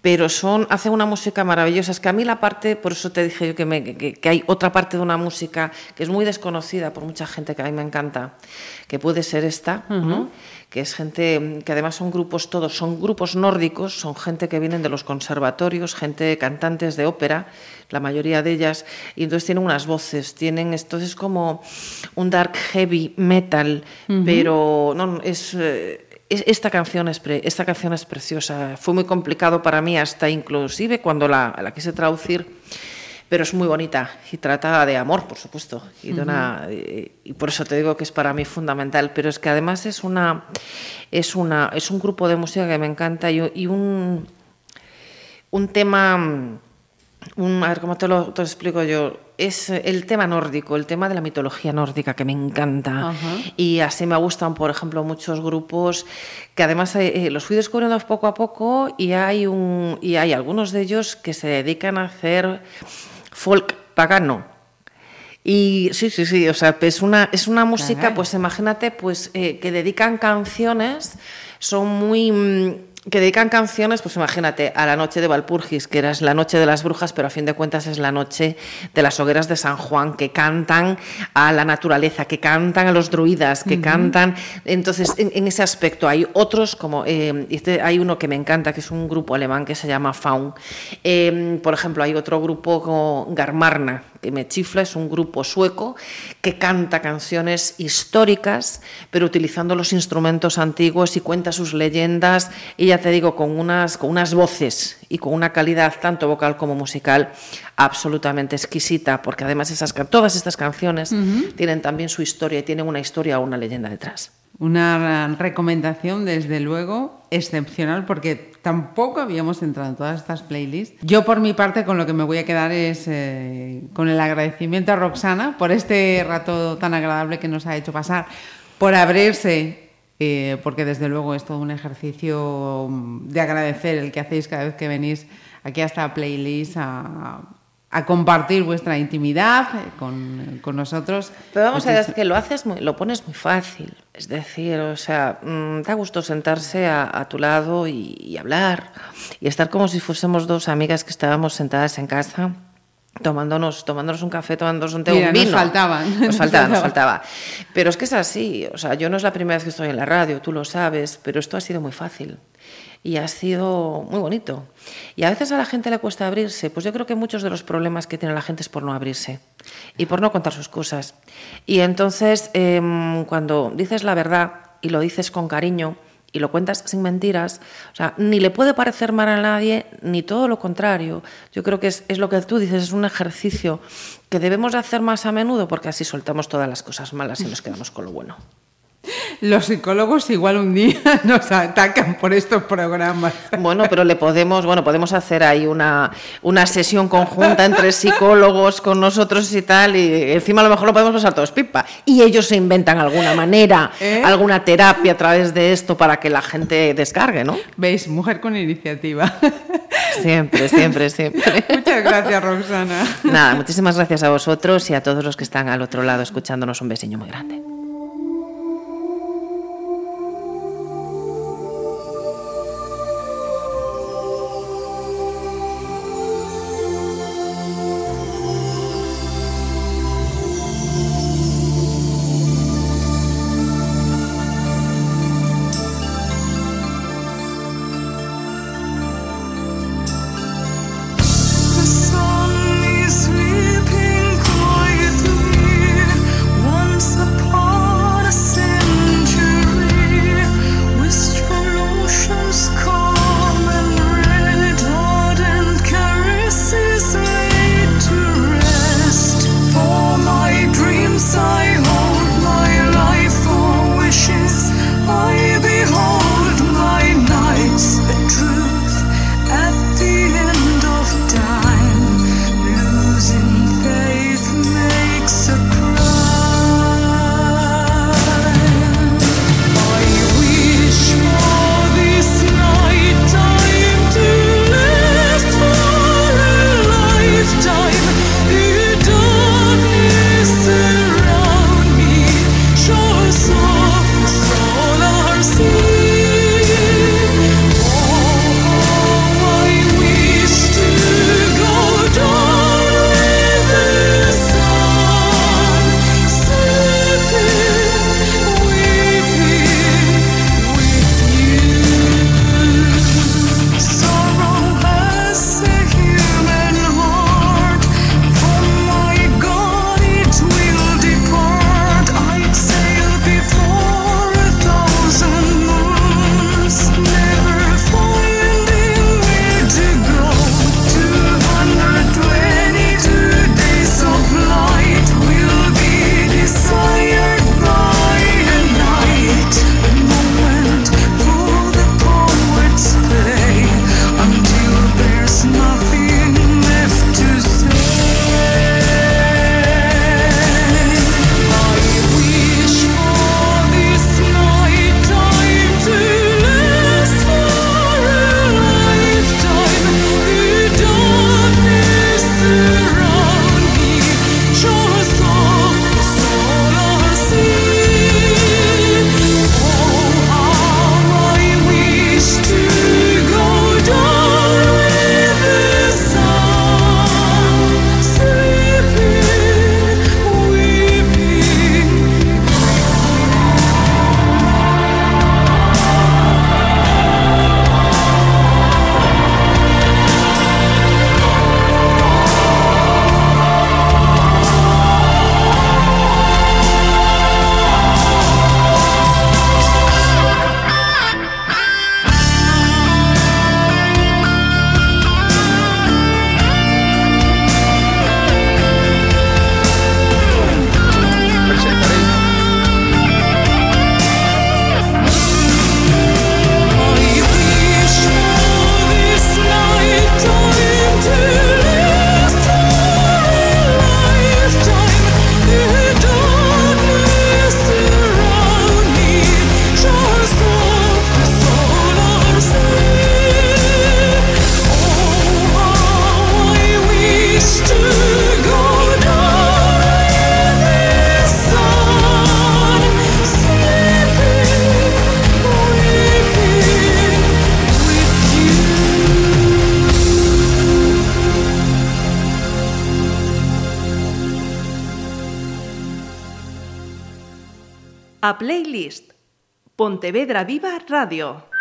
pero son, hacen una música maravillosa. Es que a mí la parte, por eso te dije yo que, me- que- que hay otra parte de una música que es muy desconocida por mucha gente que a mí me encanta, que puede ser esta, ¿no? Que es gente que además son grupos todos, son grupos nórdicos, son gente que vienen de los conservatorios, gente cantantes de ópera, la mayoría de ellas, y entonces tienen unas voces, tienen, esto es como un dark heavy metal, pero no, es... eh, es- esta canción es pre- esta canción es preciosa. Fue muy complicado para mí hasta inclusive cuando la, la quise traducir, pero es muy bonita y trata de amor, por supuesto, y, de una- y- y por eso te digo que es para mí fundamental. Pero es que además es una es una es un grupo de música que me encanta y, y un un tema, un- a ver cómo te lo, te lo explico yo, es el tema nórdico, el tema de la mitología nórdica que me encanta. Ajá. Y así me gustan, por ejemplo, muchos grupos que además eh, eh, los fui descubriendo poco a poco y hay, un, y hay algunos de ellos que se dedican a hacer folk pagano. Y sí, sí, sí, o sea, es una, es una música, pues imagínate, pues eh, que dedican canciones, son muy... que dedican canciones, pues imagínate, a la noche de Valpurgis, que era la noche de las brujas, pero a fin de cuentas es la noche de las hogueras de San Juan, que cantan a la naturaleza, que cantan a los druidas, que cantan. Entonces, en, en ese aspecto hay otros, como eh, este, hay uno que me encanta, que es un grupo alemán que se llama Faun. Eh, por ejemplo, hay otro grupo como Garmarna, que me chifla, es un grupo sueco que canta canciones históricas, pero utilizando los instrumentos antiguos y cuenta sus leyendas, y ya te digo, con unas, con unas voces y con una calidad tanto vocal como musical absolutamente exquisita, porque además esas, todas estas canciones tienen también su historia y tienen una historia o una leyenda detrás. Una recomendación, desde luego, excepcional, porque tampoco habíamos entrado en todas estas playlists. Yo, por mi parte, con lo que me voy a quedar es eh, con el agradecimiento a Roxana por este rato tan agradable que nos ha hecho pasar, por abrirse, eh, porque desde luego es todo un ejercicio mm, de agradecer el que hacéis cada vez que venís aquí a esta playlist a, a compartir vuestra intimidad eh, con, con nosotros. Pero vamos a ver, es que lo haces muy, lo pones muy fácil. Es decir, o sea, mm, da gusto sentarse a, a tu lado y, y hablar y estar como si fuésemos dos amigas que estábamos sentadas en casa tomándonos, tomándonos un café, tomándonos un té, Mira, un nos vino. faltaban. [LAUGHS] Nos faltaba, nos faltaba. Pero es que es así, o sea, yo no es la primera vez que estoy en la radio, tú lo sabes, pero esto ha sido muy fácil y ha sido muy bonito. Y a veces a la gente le cuesta abrirse, pues yo creo que muchos de los problemas que tiene la gente es por no abrirse y por no contar sus cosas. Y entonces, em, cuando dices la verdad y lo dices con cariño, y lo cuentas sin mentiras, ni le puede parecer mal a nadie, ni todo lo contrario. Yo creo que es, es lo que tú dices, es un ejercicio que debemos de hacer más a menudo porque así soltamos todas las cosas malas y nos quedamos con lo bueno. Los psicólogos igual un día [LAUGHS] nos atacan por estos programas. Bueno, pero le podemos, bueno, podemos hacer ahí una, una sesión conjunta entre psicólogos con nosotros y tal, y encima a lo mejor lo podemos pasar todos pipa. Y ellos se inventan alguna manera, ¿Eh? alguna terapia a través de esto para que la gente descargue, ¿no? ¿Veis? Mujer con iniciativa. Siempre, siempre, siempre. [LAUGHS] Muchas gracias, Roxana. Nada, muchísimas gracias a vosotros y a todos los que están al otro lado escuchándonos. Un besiño muy grande. Pontevedra Viva Radio.